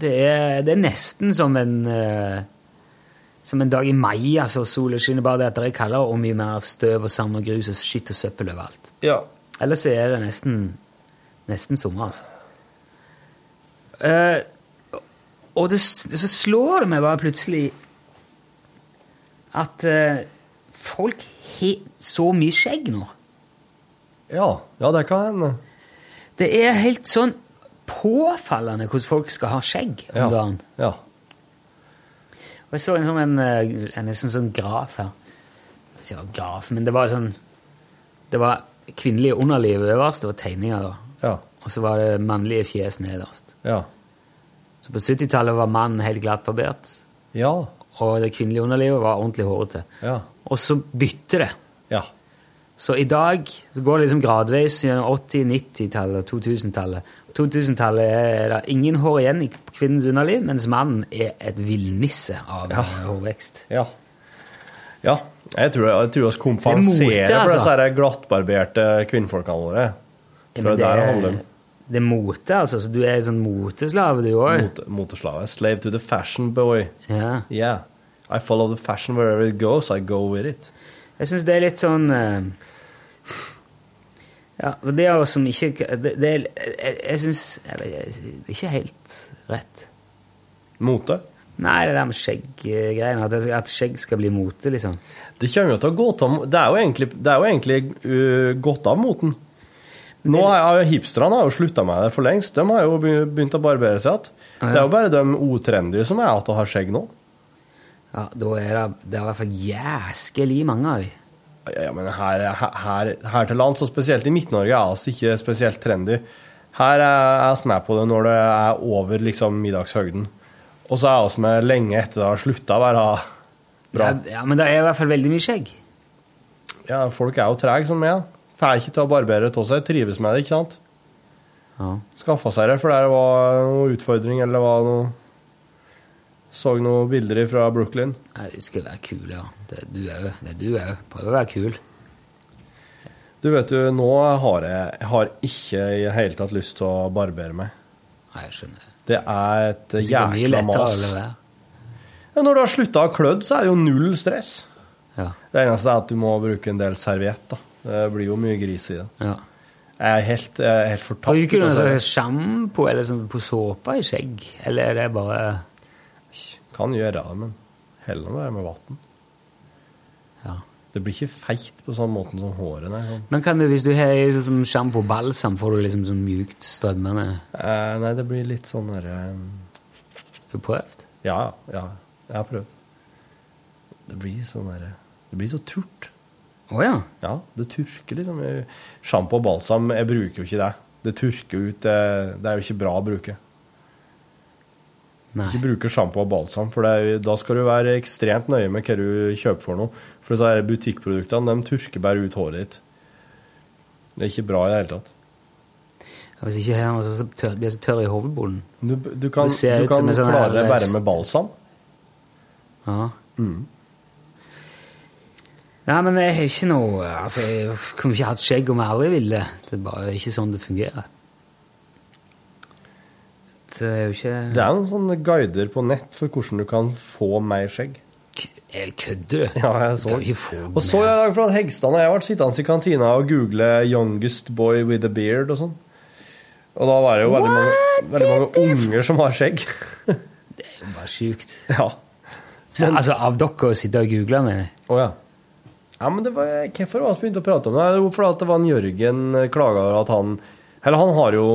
det, er, det er nesten som en uh, som en dag i mai. altså Sol og skinner, bare det at det er kaldere og mye mer støv og sand og grus og skitt og søppel overalt. Ja. Ellers er det nesten, nesten sommer, altså. Eh, og det, så slår det meg bare plutselig at eh, folk har så mye skjegg nå. Ja. ja, det kan hende. Det er helt sånn påfallende hvordan folk skal ha skjegg om Ja. dagen. Ja. Og jeg så en sånn en, eh, en nesten sånn graf her. Ikke graf, men det var sånn Det var kvinnelige underliv øverst, det var tegninger da. Ja. Og så var det mannlige fjes nederst. Ja. Så på 70-tallet var mannen helt glattbarbert, Ja. og det kvinnelige underlivet var ordentlig hårete. Ja. Og så bytter det. Ja. Så i dag så går det liksom gradvis gjennom 80-, 90-tallet, 2000-tallet. 2000-tallet er det ingen hår igjen i kvinnens underliv, mens mannen er et villnisse av Ja. eh, hårvekst. Ja. Ja. Jeg tror, jeg tror vi er kompenserer mote, for altså. disse glattbarberte kvinnfolkene våre. Ja, Tror jeg det det handler om. Det er mote, altså. Så du er sånn moteslave, du òg. Mote, moteslave. Slave to the fashion boy. Ja. Yeah. I follow the fashion wherever it goes. I go with it. Jeg syns det er litt sånn eh, Ja, det er jo som ikke det, det er, Jeg, jeg syns Det er ikke helt rett. Mote? Nei, det der med skjegggreiene. At, at skjegg skal bli mote, liksom. Det kommer jo til å gå av Det er jo egentlig, det er jo egentlig uh, gått av moten. Nå har Hipsterne har jo slutta med det for lengst. De har jo begynt å barbere seg igjen. Det er jo bare de utrendy som er igjen og har skjegg nå. Ja, Da er det, det er i hvert fall jæskelig mange av de. Ja, men her, her, her til lands, og spesielt i Midt-Norge, er vi ikke spesielt trendy. Her er vi med på det når det er over liksom, middagshøgden. Og så er vi med lenge etter det har slutta å være bra. Ja, ja, Men det er i hvert fall veldig mye skjegg. Ja, folk er jo trege som meg. Får ikke til å barbere av seg, trives med det, ikke sant? Ja. Skaffa seg det for det var noe utfordring, eller var noe Så noen bilder fra Brooklyn. Nei, De skal være kule, ja. Det er du òg. Det er du òg. Prøv å være kul. Du vet du, nå har jeg, har ikke i det hele tatt lyst til å barbere meg. Nei, jeg skjønner. Det er et Det er jækla mas. Ja, når du har slutta å klødd, så er det jo null stress. Ja. Det eneste er at du må bruke en del serviett. da. Det blir jo mye gris i det. Ja. Jeg er helt, jeg er helt fortapt. Bruker du noe serviett. sjampo eller sånn på såpe i skjegg? Eller er det bare Kan gjøre det, men heller være med vann. Ja. Det blir ikke feit på sånn måte som håret. Nei, sånn. Men kan du, hvis du har liksom, sjampo og balsam, får du liksom sånn mjukt strømmende Eh, nei, det blir litt sånn derre Har du prøvd? Ja, ja. Jeg har prøvd. Det blir sånn derre Det blir så turt. Å ja. Ja, det turker liksom. Sjampo og balsam, jeg bruker jo ikke det. Det turker ut. Det, det er jo ikke bra å bruke. Nei. Ikke bruke sjampo og balsam, for det er, da skal du være ekstremt nøye med hva du kjøper for noe. For disse er butikkproduktene de turker bare ut håret ditt. Det er ikke bra i det hele tatt. Hvis ikke man så tørr, blir jeg så tørr i hovedbunnen. Du, du kan, du kan sånn klare det her- bare med balsam. Ja. Mm. Nei, men jeg har ikke noe Altså, jeg kunne ikke hatt skjegg om jeg aldri ville. Det er bare ikke sånn det fungerer. Det er jo ikke Det er noen sånne guider på nett for hvordan du kan få mer skjegg. Jeg kødder du? Ja, jeg så. Og så jeg i dag fra at Hegstad og jeg ble sittende i kantina og google 'youngest boy with a beard' og sånn. Og da var det jo veldig mange, veldig mange unger som har skjegg. Det er jo bare sjukt. Ja. Ja, altså, av dere å sitte og google mener jeg. Oh, ja. Ja, men det var, Hvorfor var vi begynte å prate om det? Var fordi det var en Jørgen eh, klaga over at han Eller han har jo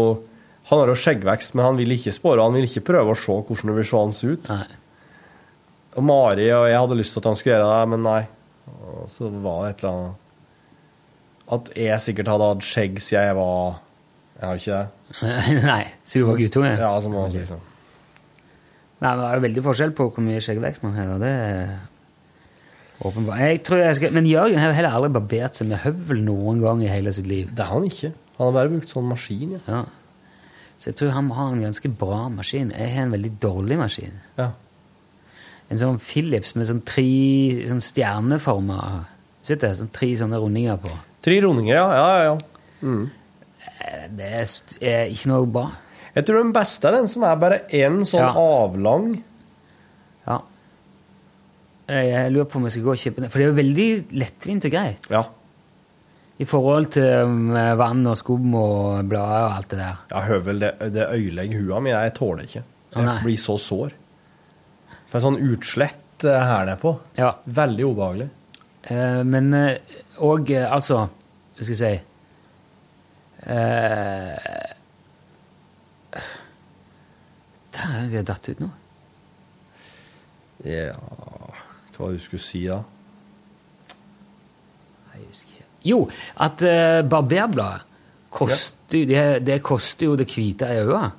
han har jo skjeggvekst, men han vil ikke spåre. Han vil ikke prøve å se hvordan det vil se hans ut. Nei. Og Mari og jeg hadde lyst til at han skulle gjøre det, men nei. Og så var det et eller annet At jeg sikkert hadde hatt skjegg siden jeg var Jeg har ikke det. Nei, Siden du var guttunge? Ja, som var liksom Nei, men Det er jo veldig forskjell på hvor mye skjeggvekst man har. og Det er åpenbart. Jeg tror jeg skal, men Jørgen har jo heller aldri barbert seg med høvel noen gang i hele sitt liv. Det har han ikke. Han har bare brukt sånn maskin. Ja. Ja. Så jeg tror han har en ganske bra maskin. Jeg har en veldig dårlig maskin. Ja. En sånn Philips med sånn tre sånn stjerneformer. Sitter det sånn tre sånne rundinger på. Tre rundinger, ja. ja, ja, ja. Mm. Eh, Det er ikke noe bra. Jeg tror den beste er den som er bare én sånn Ja. avlang. Ja. Jeg lurer på om jeg skal gå og kjøpe den. For det er jo veldig lettvint og greit. Ja. I forhold til um, vann og skum og blader og alt det der. Ja, høvel, det, det øyelegger hua mi. Jeg tåler ikke. Jeg nei. blir så sår. For sånn utslett eh, her nedpå. Ja. Veldig ubehagelig. Eh, men òg, eh, altså Hva skal jeg si eh, Der er jeg datt ut nå. Ja Hva du skulle si da? Jeg husker ikke. Jo, at uh, barberbladet koster, jo- det, det koster jo det hvite øynene.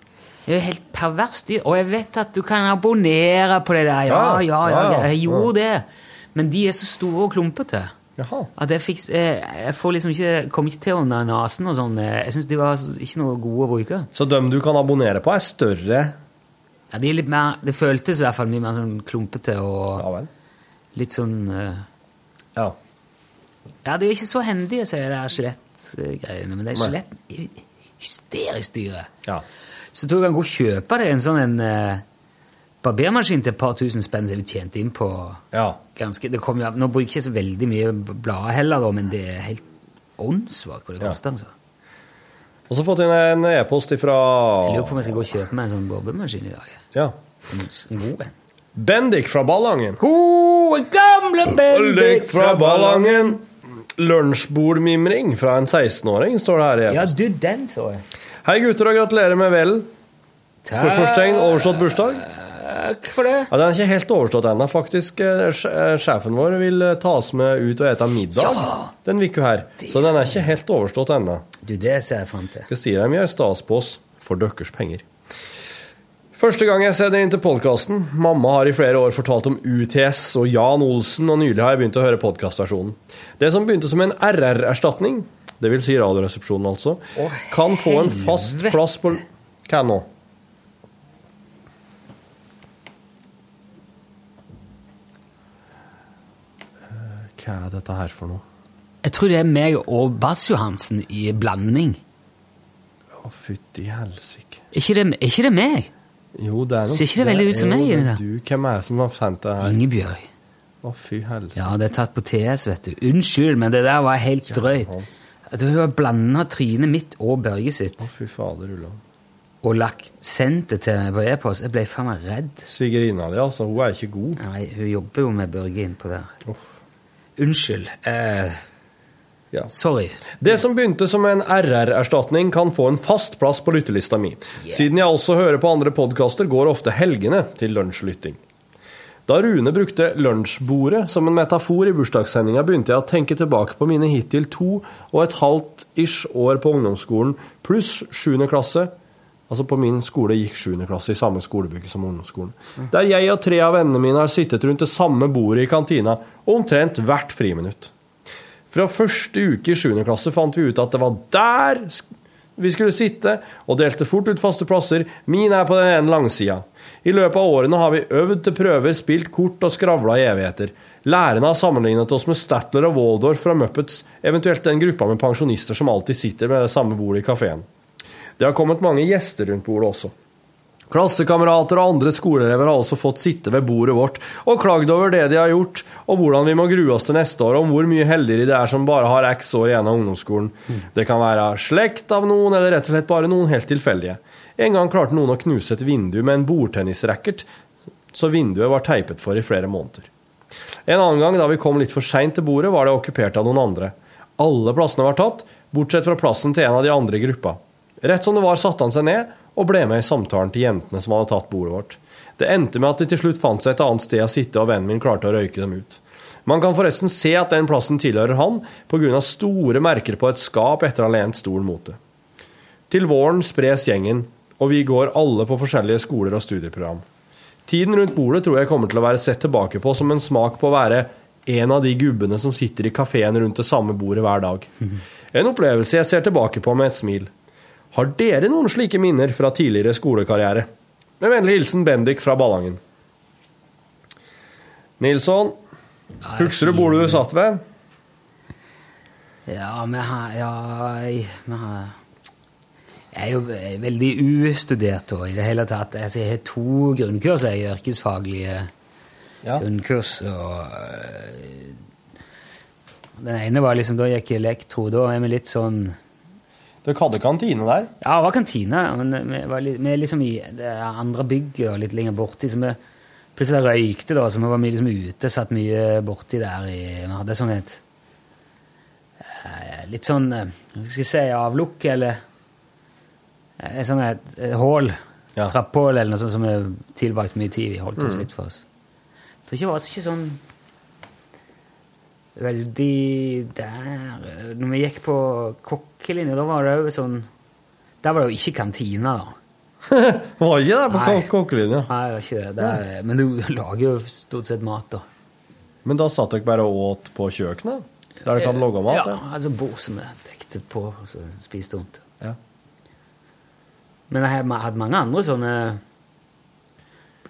Det er jo helt perverst dyrt. Og jeg vet at du kan abonnere på det der. Ja, Ja, ja, ja, ja, ja. jeg gjorde det. Men de er så store og klumpete. Jaha. At jeg, fikk, jeg, jeg får liksom ikke, kom ikke til under nesen og sånn. Jeg syns de var ikke noe gode å bruke. Så dem du kan abonnere på, er større Ja, de er litt mer, det føltes i hvert fall mye mer sånn klumpete og Ja vel. Litt sånn uh, Ja. Ja, de er ikke så hendige, sier de det skjelettgreiene. Men det er skjelett er hysterisk dyre. ja. Så tror jeg kan gå og kjøpe deg en sånn en uh, barbermaskin til et par tusen spenn som vi tjente inn på Ja. ganske det kom jo, Nå bruker jeg ikke så veldig mye blader heller, da, men det er helt åndssvakt hva det Ja. koster. altså. Og så fått inn en e-post ifra Jeg lurer på om jeg skal gå og kjøpe meg en sånn barbermaskin i dag. ja. En, en god en. Bendik fra Ballangen. Gode, gamle Bendik fra Ballangen. Lunsjbordmimring fra en 16-åring, står det her igjen. Ja, du, den så jeg. Hei, gutter, og gratulerer med vel. Spørsmålstegn. Overstått bursdag? Takk for det. Ja, Den er ikke helt overstått ennå, faktisk. Eh, eh, Sjefen vår vil eh, ta oss med ut og ete middag Ja! den uka her. Så den er ikke helt overstått ennå. Du, det ser jeg fram til. Hva sier de gjør stas på oss for deres penger. Første gang jeg ser inn til podkasten. Mamma har i flere år fortalt om UTS og Jan Olsen, og nylig har jeg begynt å høre podkastversjonen. Det som begynte som en RR-erstatning, det vil si Radioresepsjonen altså, oh, kan få en fast helvete. plass på Hva nå? Eh, Hva er dette her for noe? Jeg tror det er meg og Bass Johansen i blanding. Å, fytti helsike. Er ikke det, er ikke det meg? Jo, det er nok Ser ikke det veldig ut som meg, det det? Du, hvem er det som har sendt det her? Ingebjørg. Å, fy helse. Ja, det er tatt på TS, vet du. Unnskyld, men det der var helt drøyt. At Hun har blanda trynet mitt og Børge sitt Å, fy fader, Ulland. og lagt, sendt det til meg på e-post. Jeg ble faen meg redd. Svigerinna di, altså. Hun er ikke god. Nei, Hun jobber jo med Børge innpå der. Unnskyld. Eh, Ja. sorry. Det som begynte som en RR-erstatning, kan få en fast plass på lyttelista mi. Siden jeg også hører på andre podkaster, går ofte helgene til lunsjlytting. Da Rune brukte lunsjbordet som en metafor i bursdagssendinga, begynte jeg å tenke tilbake på mine hittil to og et halvt ish år på ungdomsskolen pluss sjuende klasse. Altså på min skole gikk sjuende klasse i samme skolebygg som ungdomsskolen. Der jeg og tre av vennene mine har sittet rundt det samme bordet i kantina omtrent hvert friminutt. Fra første uke i 7. klasse fant vi ut at det var der vi skulle sitte, og delte fort ut faste plasser. Min er på den ene langsida. I løpet av årene har vi øvd til prøver, spilt kort og skravla i evigheter. Lærerne har sammenlignet oss med Statler og Waldorf fra Muppets, eventuelt den gruppa med pensjonister som alltid sitter med det samme bordet i kafeen. Det har kommet mange gjester rundt bordet også. Klassekamerater og andre skoleelever har også fått sitte ved bordet vårt og klagd over det de har gjort, og hvordan vi må grue oss til neste år, om hvor mye heldigere de er som bare har x år igjen av ungdomsskolen. Det kan være slekt av noen, eller rett og slett bare noen helt tilfeldige. En gang klarte noen å knuse et vindu med en bordtennisracket, så vinduet var teipet for i flere måneder. En annen gang da vi kom litt for seint til bordet, var det okkupert av noen andre. Alle plassene var tatt, bortsett fra plassen til en av de andre i gruppa. Rett som det var, satte han seg ned og ble med i samtalen til jentene som hadde tatt bordet vårt. Det endte med at de til slutt fant seg et annet sted å sitte, og vennen min klarte å røyke dem ut. Man kan forresten se at den plassen tilhører han, pga. store merker på et skap etter å ha lent stolen mot det. Til våren spres gjengen, og vi går alle på forskjellige skoler og studieprogram. Tiden rundt bordet tror jeg kommer til å være sett tilbake på som en smak på å være en av de gubbene som sitter i kafeen rundt det samme bordet hver dag. En opplevelse jeg ser tilbake på med et smil. Har dere noen slike minner fra tidligere skolekarriere? Med vennlig hilsen Bendik fra Ballangen. Nilsson, husker du bordet du satt ved? Ja, vi har Ja, jeg, vi har jeg er jo veldig ustudert i det hele tatt. Altså, jeg har to grunnkurs, jeg, yrkesfaglige Ja. grunnkurs. Og øh, den ene var liksom, da gikk jeg elektro. Da er vi litt sånn Dere hadde kantine der? Ja, det var kantine, men vi, var litt, vi liksom i det andre bygget og litt lenger borti. Så vi plutselig røykte, da, så vi var mye liksom ute, satt mye borti der. I, vi hadde sånn et eh, Litt sånn eh, Hva skal jeg si avlukk, eller et Sånn et, et hull. Ja. Trapphull eller noe sånt som vi tilbrakt mye tid i. Holdt oss Mm. litt for oss. Så det var ikke sånn veldig der eh, Når vi gikk på kokkelinja, da var det jo sånn Der var det jo ikke kantina, da. Var ikke det på Nei. kokkelinja? Nei, det var ikke det. det er, men du lager jo stort sett mat, da. Men da satt dere bare og åt på kjøkkenet? Der dere hadde laga mat? Ja, Ja. altså bord som er dekket på, og så spiste rundt. Ja. Men jeg har hatt mange andre sånne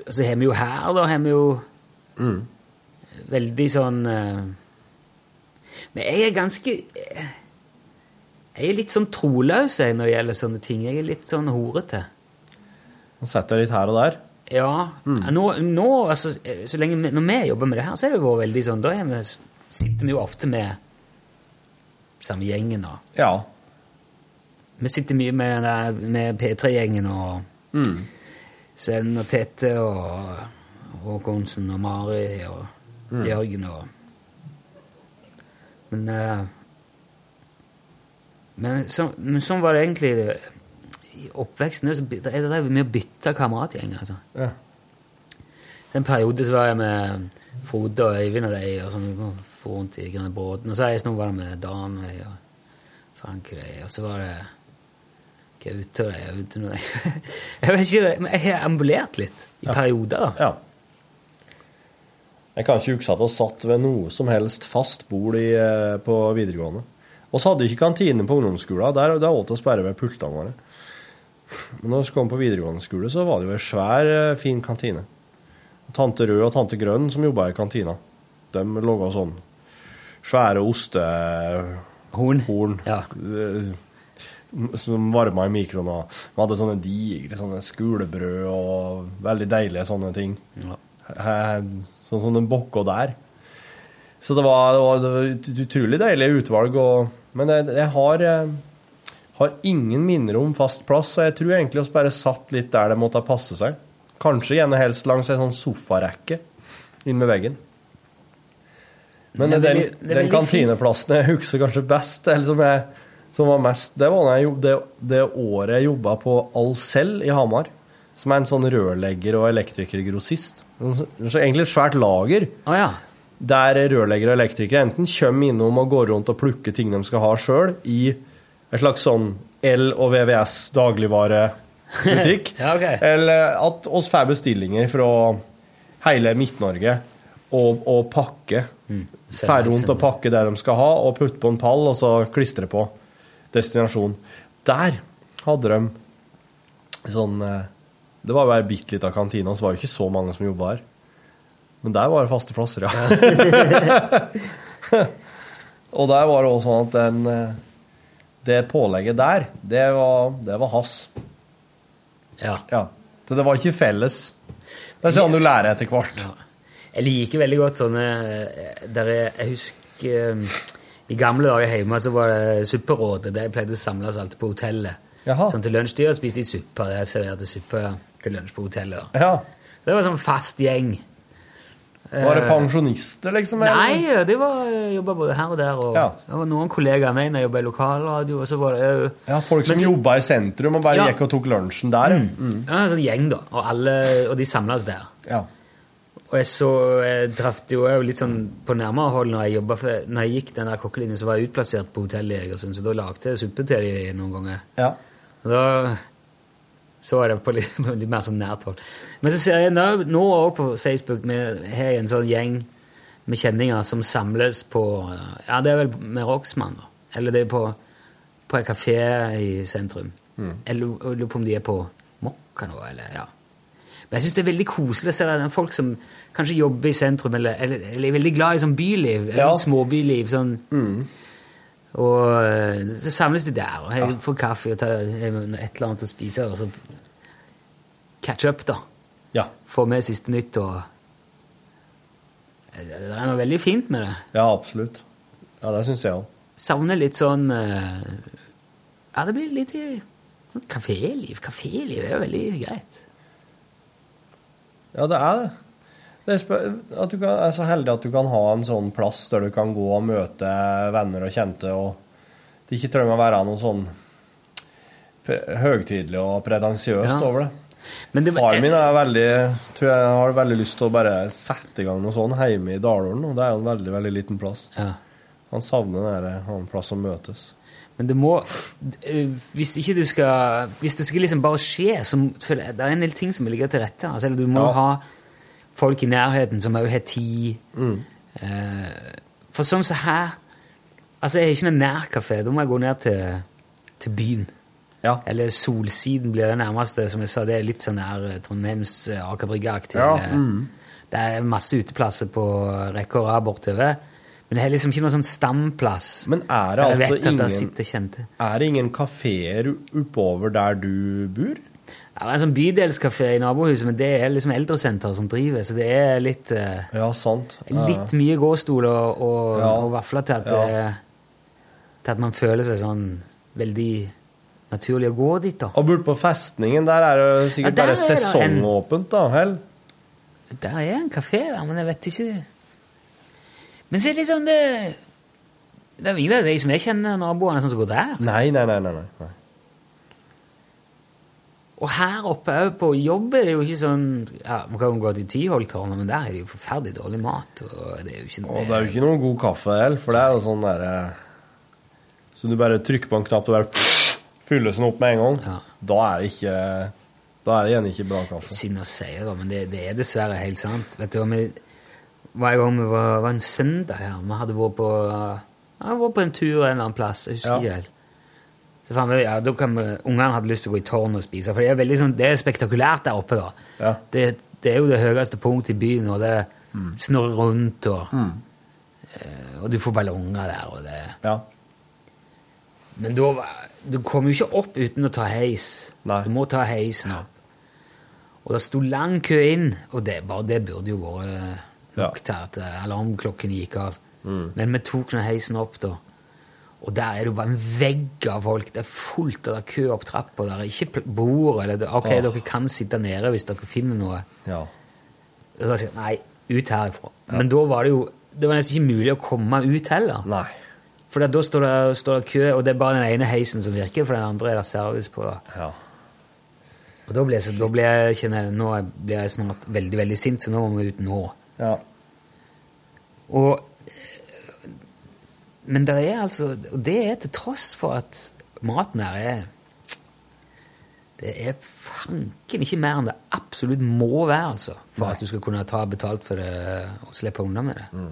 Så har vi jo her, da, har vi jo Mm. veldig sånn eh, Men jeg er ganske eh, Jeg er litt sånn troløs jeg, når det gjelder sånne ting. Jeg er litt sånn horete. Og setter litt her og der? Ja. Mm. Nå, nå altså, så lenge vi, Når vi jobber med det her, så er det jo veldig sånn Da vi, sitter vi jo ofte med samme gjengen, da. Ja. Vi sitter mye med, med P3-gjengen og Mm. Sven og Tete og Håkonsen og Mari og Mm. Jørgen og Men eh, Men, så, men sånn var det egentlig i oppveksten. Det er det mye å bytte kameratgjeng, altså. Ja. En periode så var jeg med Frode og Øyvind og de, og sånn, vi for rundt i Grønne Bråten. Og så jeg var det med Dan og de, og Frank og de, og så var det Gaute og de. Jeg vet ikke, jeg har ambulert litt i Ja. perioder, da. Ja. Jeg kan ikke huske at vi satt ved noe som helst fast bord i, eh, på videregående. Vi hadde ikke kantine på ungdomsskolen. Der, der åt vi bare ved pultene våre. Men når vi kom på videregående skole, så var det jo en svær, eh, fin kantine. Tante Rød og tante Grønn som jobba i kantina. De laga sånn svære ostehorn Horn. Ja. eh, som varma i mikroen. og Vi hadde sånne digre sånne skulebrød og veldig deilige sånne ting. Eh, Sånn som den bokka der. Så det var, det var, det var et utrolig deilig utvalg. Og, men jeg, jeg har, eh, har ingen minner om fast plass, så jeg tror egentlig vi bare satt litt der det måtte passe seg. Kanskje gjerne helst langs en sånn sofarekke inn med veggen. Men Det den, er den kantineplassen jeg husker kanskje best, eller som, jeg, som var mest, det var jeg, det, det året jeg jobba på Alcel i Hamar. Som er en sånn rørlegger- og elektrikergrossist. Så så egentlig et svært lager. Å ja. Der rørleggere og elektrikere enten kommer innom og går rundt og plukker ting de skal ha sjøl, i et slags sånn L- og VVS dagligvarebutikk. Ja, okay. Eller at oss får bestillinger fra hele Midt-Norge og, og pakke. Mm. Får rundt og pakke det de skal ha, og putte på en pall, og så klistre på destinasjon. Der hadde de sånn eh, Det var jo ei bitte lita kantine, og så var det ikke så mange som jobba her. Men der var det faste plasser, ja. og der var det også sånn at den, eh, det pålegget der, det var, det var hans. Ja. Så det var ikke felles. Det er sånn du lærer etter hvert. Jeg liker veldig godt sånne eh, der jeg, jeg husker eh, I gamle dager hjemme så var det supperådet. Der pleide å samles alltid på hotellet. Jaha. Sånn til lunsj. De spiste de suppe. Jeg serverte suppe til lunsj på hotellet. Ja. Det var sånn fast gjeng. Var det Eh, pensjonister, liksom? eller? Nei, de var jobba både her og der. Og Ja. Det var noen kollegaer av meg når jeg jobba i lokalradio. og så var det jo Ja, folk som Men jobba i sentrum og bare Ja. gikk og tok lunsjen der. ja. Mm. Ja, en sånn gjeng, da. Og, alle, og de samles der. Ja. Og jeg så jeg traff jo litt sånn på nærmere hold når jeg for Når jeg gikk den der kokkelinjen, så var jeg utplassert på hotellet i Egersund, så da lagde jeg suppe til de noen ganger. Ja. Da så jeg det på litt, litt mer sånn nært hold. Men så ser jeg nå, nå også på Facebook med, har jeg en sånn gjeng med kjenninger som samles på Ja, det er vel med Rocksmann, da. Eller det er på, på en kafé i sentrum. Mm. Jeg lurer på om de er på Mokka nå, eller ja. Men jeg syns det er veldig koselig å se at folk som kanskje jobber i sentrum, eller, eller, eller er veldig glad i sånn byliv, eller Ja. småbyliv. sånn Mm. Og eh, så samles de der og jeg får kaffe og tar et eller annet å spise, og så catch up, da. Ja. Få med siste nytt og Eh, Det er noe veldig fint med det. Ja, absolutt. Ja, det syns jeg òg. Savner litt sånn eh, Ja, det blir litt sånn kaféliv. Kaféliv er jo veldig greit. Ja, det er det. At du kan, er så heldig at du kan ha en sånn plass der du kan gå og møte venner og kjente, og det ikke trenger å være noe sånn høytidelig og pretensiøst Ja. over det. Men det, Faren min er veldig, tror jeg har veldig lyst til å bare sette i gang noe sånt hjemme i Dalålen. Og det er jo en veldig veldig liten plass. Ja. Han savner den der, ha en plass å møtes. Men det må Hvis ikke du skal Hvis det skal liksom bare skje, så føler jeg det er en del ting som må ligge til rette. Altså, eller du må Ja. ha folk i nærheten som òg har tid. Mm. Eh, for sånn som her Altså, jeg har ikke noen nærkafé. Da må jeg gå ned til, til byen. Ja. Eller Solsiden blir det nærmeste. Som jeg sa, det er litt sånn her eh, Trondheims eh, Aker Brygge-aktig. Ja, mm. Det er masse uteplasser på rekke og rad bortover. Men det er liksom ikke noen sånn stamplass. Men er det altså ingen. Er det ingen kafeer oppover der du bor? Ja, det er en sånn bydelskafé i nabohuset, men det er liksom eldresenter som driver, så det er litt, eh, Ja, sant. litt mye gåstol og, og, Ja. og vafler til at, Ja. det, til at man føler seg sånn veldig naturlig å gå dit, da. Og bort på festningen, der er det sikkert Ja, der bare er det en- sesongåpent, da, hell? Der er en kafé der, men jeg vet ikke Men så er det liksom det Det er ingen av de som jeg kjenner, naboene, som går der. Nei, nei, nei. nei, nei. Og her oppe òg på jobb er det jo ikke sånn ja, Man kan jo gå til Tyholttårnet, men der er det jo forferdelig dårlig mat. Og det er jo ikke Og det er jo ikke noen god kaffe heller, for det er jo sånn derre Så du bare trykker på en knapp, og bare fylles den opp med en gang. Da er det ikke Da er det igjen ikke bra kaffe. Synd å si det, men det, det er dessverre helt sant. Vet du, vi, en gang vi var, var en søndag her Vi hadde vært på, ja, vært på en tur en eller annen plass. Jeg husker Ja. ikke helt. Så fant vi, ja, da kan vi, Ungene hadde lyst til å gå i tårnet og spise, for det er, veldig sånn, det er spektakulært der oppe. da. Det, det er jo det høyeste punktet i byen, og det snurrer rundt, og, eh, og du får ballonger der. og det... Men da, du kom jo ikke opp uten å ta heis. Du må ta heisen opp. Og det sto lang kø inn, og det, bare det burde jo vært nok til at eh, alarmklokken gikk av. Men vi tok nå heisen opp, da. Og der er det jo bare en vegg av folk. Det er fullt av kø opp trappa. Der er ikke bord. Eller ok, oh. dere kan sitte nede hvis dere finner noe. Ja. Og da sier jeg, nei, ut herifra. Men da var det jo Det var nesten ikke mulig å komme ut heller. Nei. For da står det, står det kø, og det er bare den ene heisen som virker, for den andre er det service på. Ja. Og da blir jeg, da ble jeg, kjenner nå blir jeg snart veldig, veldig sint, så nå må vi ut nå. Ja. Og Men det er altså Og det er til tross for at maten her er Det er fanken ikke mer enn det absolutt må være, altså, for Nei. at du skal kunne ta betalt for det og slippe unna med det.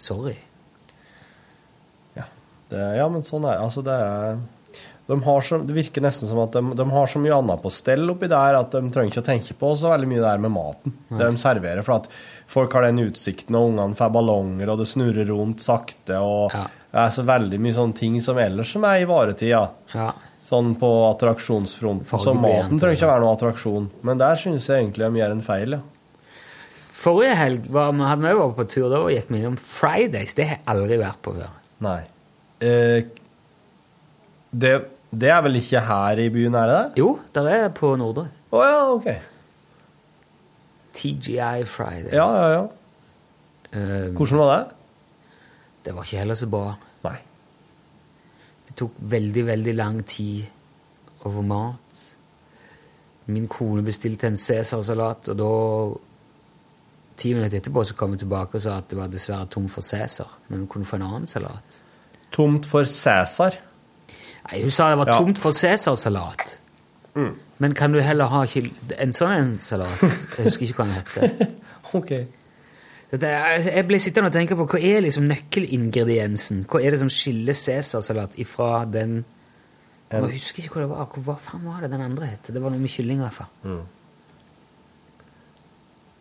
Sorry. Det, ja, men sånn er altså det. Er, de har så, det virker nesten som at de, de har så mye annet på stell oppi der at de trenger ikke å tenke på så veldig mye der med maten. Det de serverer. For at folk har den utsikten, og ungene får ballonger, og det snurrer rundt sakte, og det er så veldig mye sånne ting som ellers som er i varetida. Sånn på attraksjonsfronten. Så maten trenger ikke å være noen attraksjon. Men der synes jeg egentlig de gjør en feil, ja. Forrige helg var, hadde vi vært på tur, da gikk vi innom Fridays. Det har jeg aldri vært på før. Nei. Eh, det, det er vel ikke her i byen, er det det? Jo, det er på Nordre. Å ja, ok. TGI Friday. Ja, ja, ja. Um, Hvordan var det? Det var ikke heller så bra. Nei. Det tok veldig, veldig lang tid få mat. Min kone bestilte en cæsarsalat, og da Ti minutter etterpå så kom hun tilbake og sa at det var dessverre tomt for cæsar, men hun kunne få en annen salat. Tomt for Cæsar. Nei, Hun sa det var tomt for cæsarsalat. Men kan du heller ha en sånn en salat? Jeg husker ikke hva den heter. ok. Er- Jeg ble sittende og tenke på hva er liksom nøkkelingrediensen? Hva er det som skiller cæsarsalat ifra den Jeg husker ikke hva det var. Hva, faen var det den andre het? Det var noe med kylling, i hvert fall.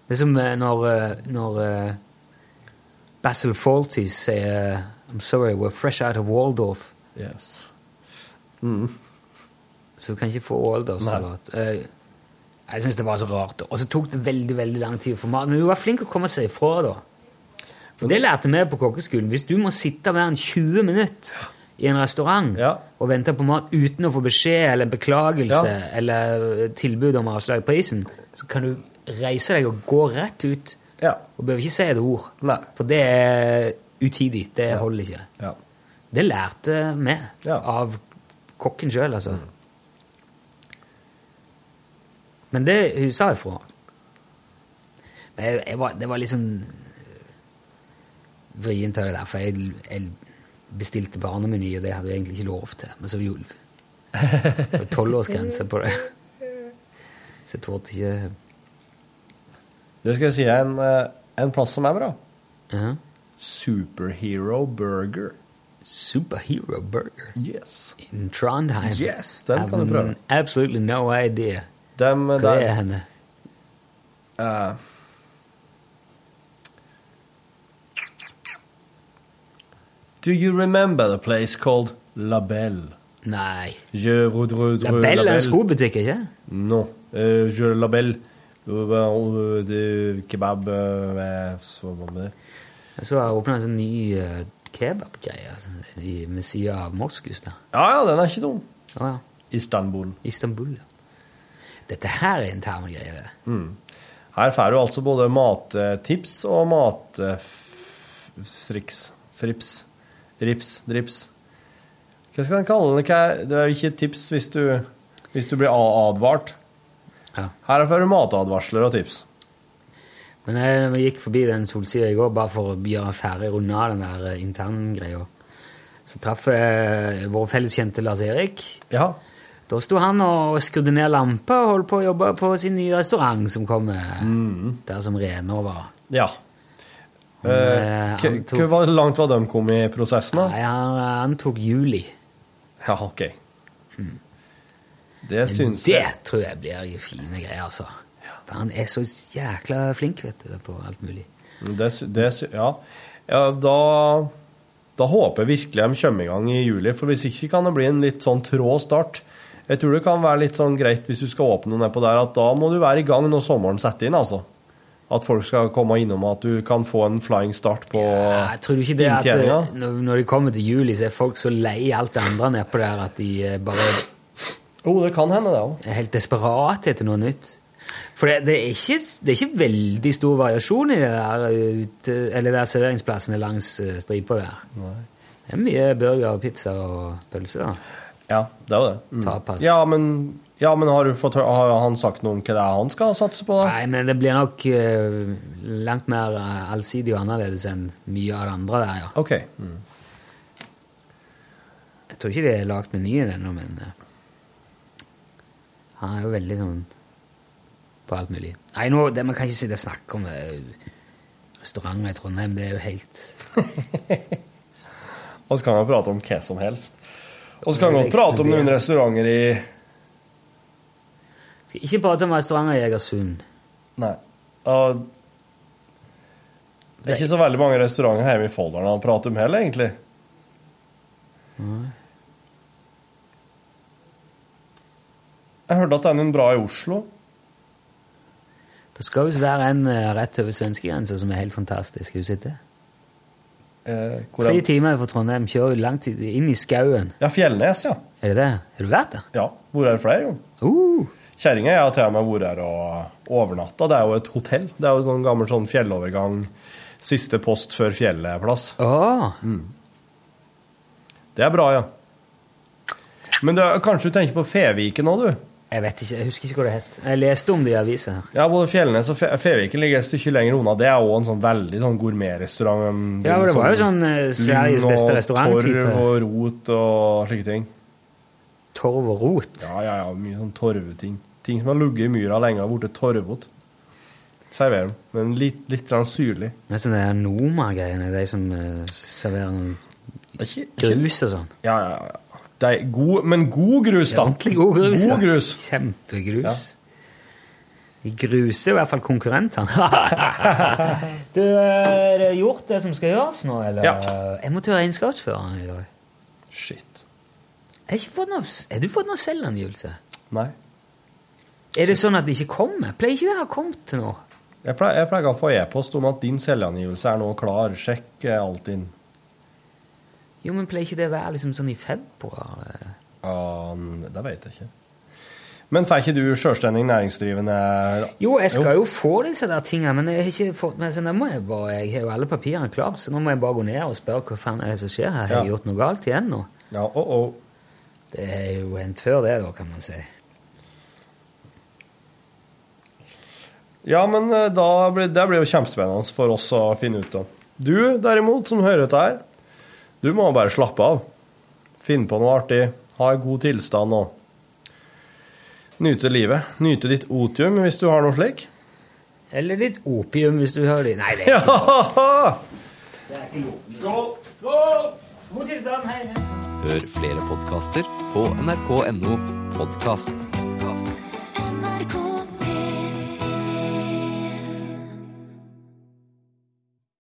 Det er som eh, når, eh, når eh, Basil Fawlty sier I'm sorry, we're fresh out of Waldorf. Yes. Så du kan ikke få Waldorf-salat. Eh, Jeg syns det var så rart. Og så tok det veldig veldig lang tid å få mat. Men hun var flink å komme seg ifra, da. For det lærte vi på kokkeskolen. Hvis du må sitte hver enn 20 minutter i en restaurant og vente på mat uten å få beskjed eller beklagelse Ja. eller tilbud om avslag i prisen, så kan du reise deg og gå rett ut. Og behøver ikke si et ord. For det er utidig. Det holder ikke. Det lærte vi av kokken sjøl, altså. Men det hun sa ifra. Men jeg, jeg var, det var liksom vrient av det der, for jeg, jeg bestilte barnemeny, og det hadde jeg egentlig ikke lov til. Men så gjorde det det var tolvårsgrense på det. Så jeg torde ikke Det skal jeg si er en, eh, en plass som er bra. Ja. Superhero Burger. Superhero Burger Yes. in Trondheim. Yes, den kan du Have prøve. Absolutely no idea. Dem, Hva der, er henne? eh, Do you remember the place called La Belle? Nei. Je voudrais La Belle er en skobutikk, ikke? Non. Euh, je La Belle. Det kebab euh, så var det. Jeg så har åpna en sånn ny uh, kebabgreie ved med sida av Moskus. der. Ja, ja, den er ikke dum. Å ja. Istanbul. Istanbul, ja. Dette her er interne greier. Mm. Her får du altså både mattips og matstriks. Frips. Rips. Drips. Hva skal en kalle det? Det er jo ikke tips hvis du, hvis du blir advart. Ja. Her får du matadvarsler og tips. Men jeg, jeg gikk forbi den solsida i går, bare for å gjøre ferdig runde av den der eh, interngreia, så traff jeg vår felles kjente Lars Erik. Ja. Da sto han og skrudde ned lampa og holdt på å jobbe på sin nye restaurant som kommer der som Renova. Ja. Eh, eh, tok- Hvor var- langt var de kom i prosessen, da? Nei, han, han tok juli. Ja, ok. Det syns jeg det tror jeg blir fine greier, altså. Han er så jækla flink, vet du, på alt mulig. Det, det, ja. ja, da Da håper jeg virkelig de kommer i gang i juli, for hvis ikke kan det bli en litt sånn trå start. Jeg tror det kan være litt sånn greit hvis du skal åpne nedpå der, at da må du være i gang når sommeren setter inn, altså. At folk skal komme innom, at du kan få en flying start på Jeg tror ikke det at eh, når, de kommer til juli, så er folk så lei alt det andre nedpå der at de eh, bare Jo, det kan hende, det òg. er helt desperate etter noe nytt. For det, det, er ikke, det er ikke veldig stor variasjon i det der, ut, eller der serveringsplassene langs eh, stripa der. Det er mye burger og pizza og pølse. da. Ja, det er det. Mm. Tapas. Ja, men, ja, men har, du fått, har han sagt noe om hva det er han skal satse på? da? Nei, men det blir nok uh, langt mer eh, allsidig og annerledes enn mye av det andre der, ja. Ok. Mm. Jeg tror ikke de har lagd menyen ennå, men uh, han er jo veldig sånn på alt mulig. Nei, nå, det, man kan ikke sitte og snakke om eh, restauranter i Trondheim. Det er jo helt Og så kan man prate om hva som helst. Og så kan man prate om noen restauranter i Skal ikke prate om restauranter i Egersund. Nei. Og det er ikke så veldig mange restauranter hjemme i Folldalen han prater om heller, egentlig. Jeg hørte at det er noen bra i Oslo. Det skal visst være en eh, rett over svenskegrensa som er helt fantastisk. Har du sett det? Eh, Tre er- timer fra Trondheim, kjører langt inn i skauen. Ja, Fjellnes, ja. Er det det? Har du vært der? Ja, Hvor er det flere ganger? Uh, Kjerringa har til og med vært her og overnatta. Det er jo et hotell. Det er jo sånn gammel sånn fjellovergang. Siste post før fjellet-plass. Åh, Det er bra, ja. Men det, kanskje du tenker på Feviken òg, du? Jeg vet ikke, jeg husker ikke hva det het. Jeg leste om det i avisa. Ja, både Fjellnes og Fe Feviken ligger et stykke lenger unna. Det er òg en sånn veldig sånn gourmetrestaurant. Ja, det var jo sånn eh, Sveriges beste restaurant-type. Torv og rot og slike ting. Torv og rot. Ja, ja, ja, mye sånn torveting. Ting som har ligget i myra lenge og blitt torvete. Serverer dem, men litt, litt syrlig. Det er sånn Noma-greiene, de som eh, serverer er grus og sånn. ja, ja, ja. Det er god, men god grus, da. Ordentlig god grus. ja. God grus. Kjempegrus. De gruser i hvert fall konkurrentene. du, er det gjort det som skal gjøres nå, eller? Ja. Jeg må til regnskapsføreren i dag. Shit. Har ikke fått noe, har du fått noe selvangivelse? Nei. Er det sånn at det ikke kommer? Pleier ikke det å ha kommet til nå? Jeg pleier, jeg pleier å få e-post om at din selvangivelse er nå klar. Sjekk alt inn. Jo, men pleier ikke det å være liksom sånn i februar? Ja, det vet jeg ikke. Men får ikke du sjølstendig næringsdrivende Jo, jeg skal jo få disse der tingene, men jeg har ikke fått med så nå må jeg bare, jeg har jo alle papirene klare, så nå må jeg bare gå ned og spørre hva faen er det som skjer her. Har jeg Ja. gjort noe galt igjen nå? Ja, å, å. Det er jo hendt før det, da, kan man si. Ja, men eh, da blir, det blir jo kjempespennende for oss å finne ut av. Du, derimot, som hører dette her, du må bare slappe av. Finne på noe artig, ha en god tilstand og nyte livet. Nyte ditt otium hvis du har noe slik. Eller litt opium, hvis du har det. Nei, det er ikke Ja! Skål! God tilstand, hei. Hør flere podkaster på nrk.no podkast.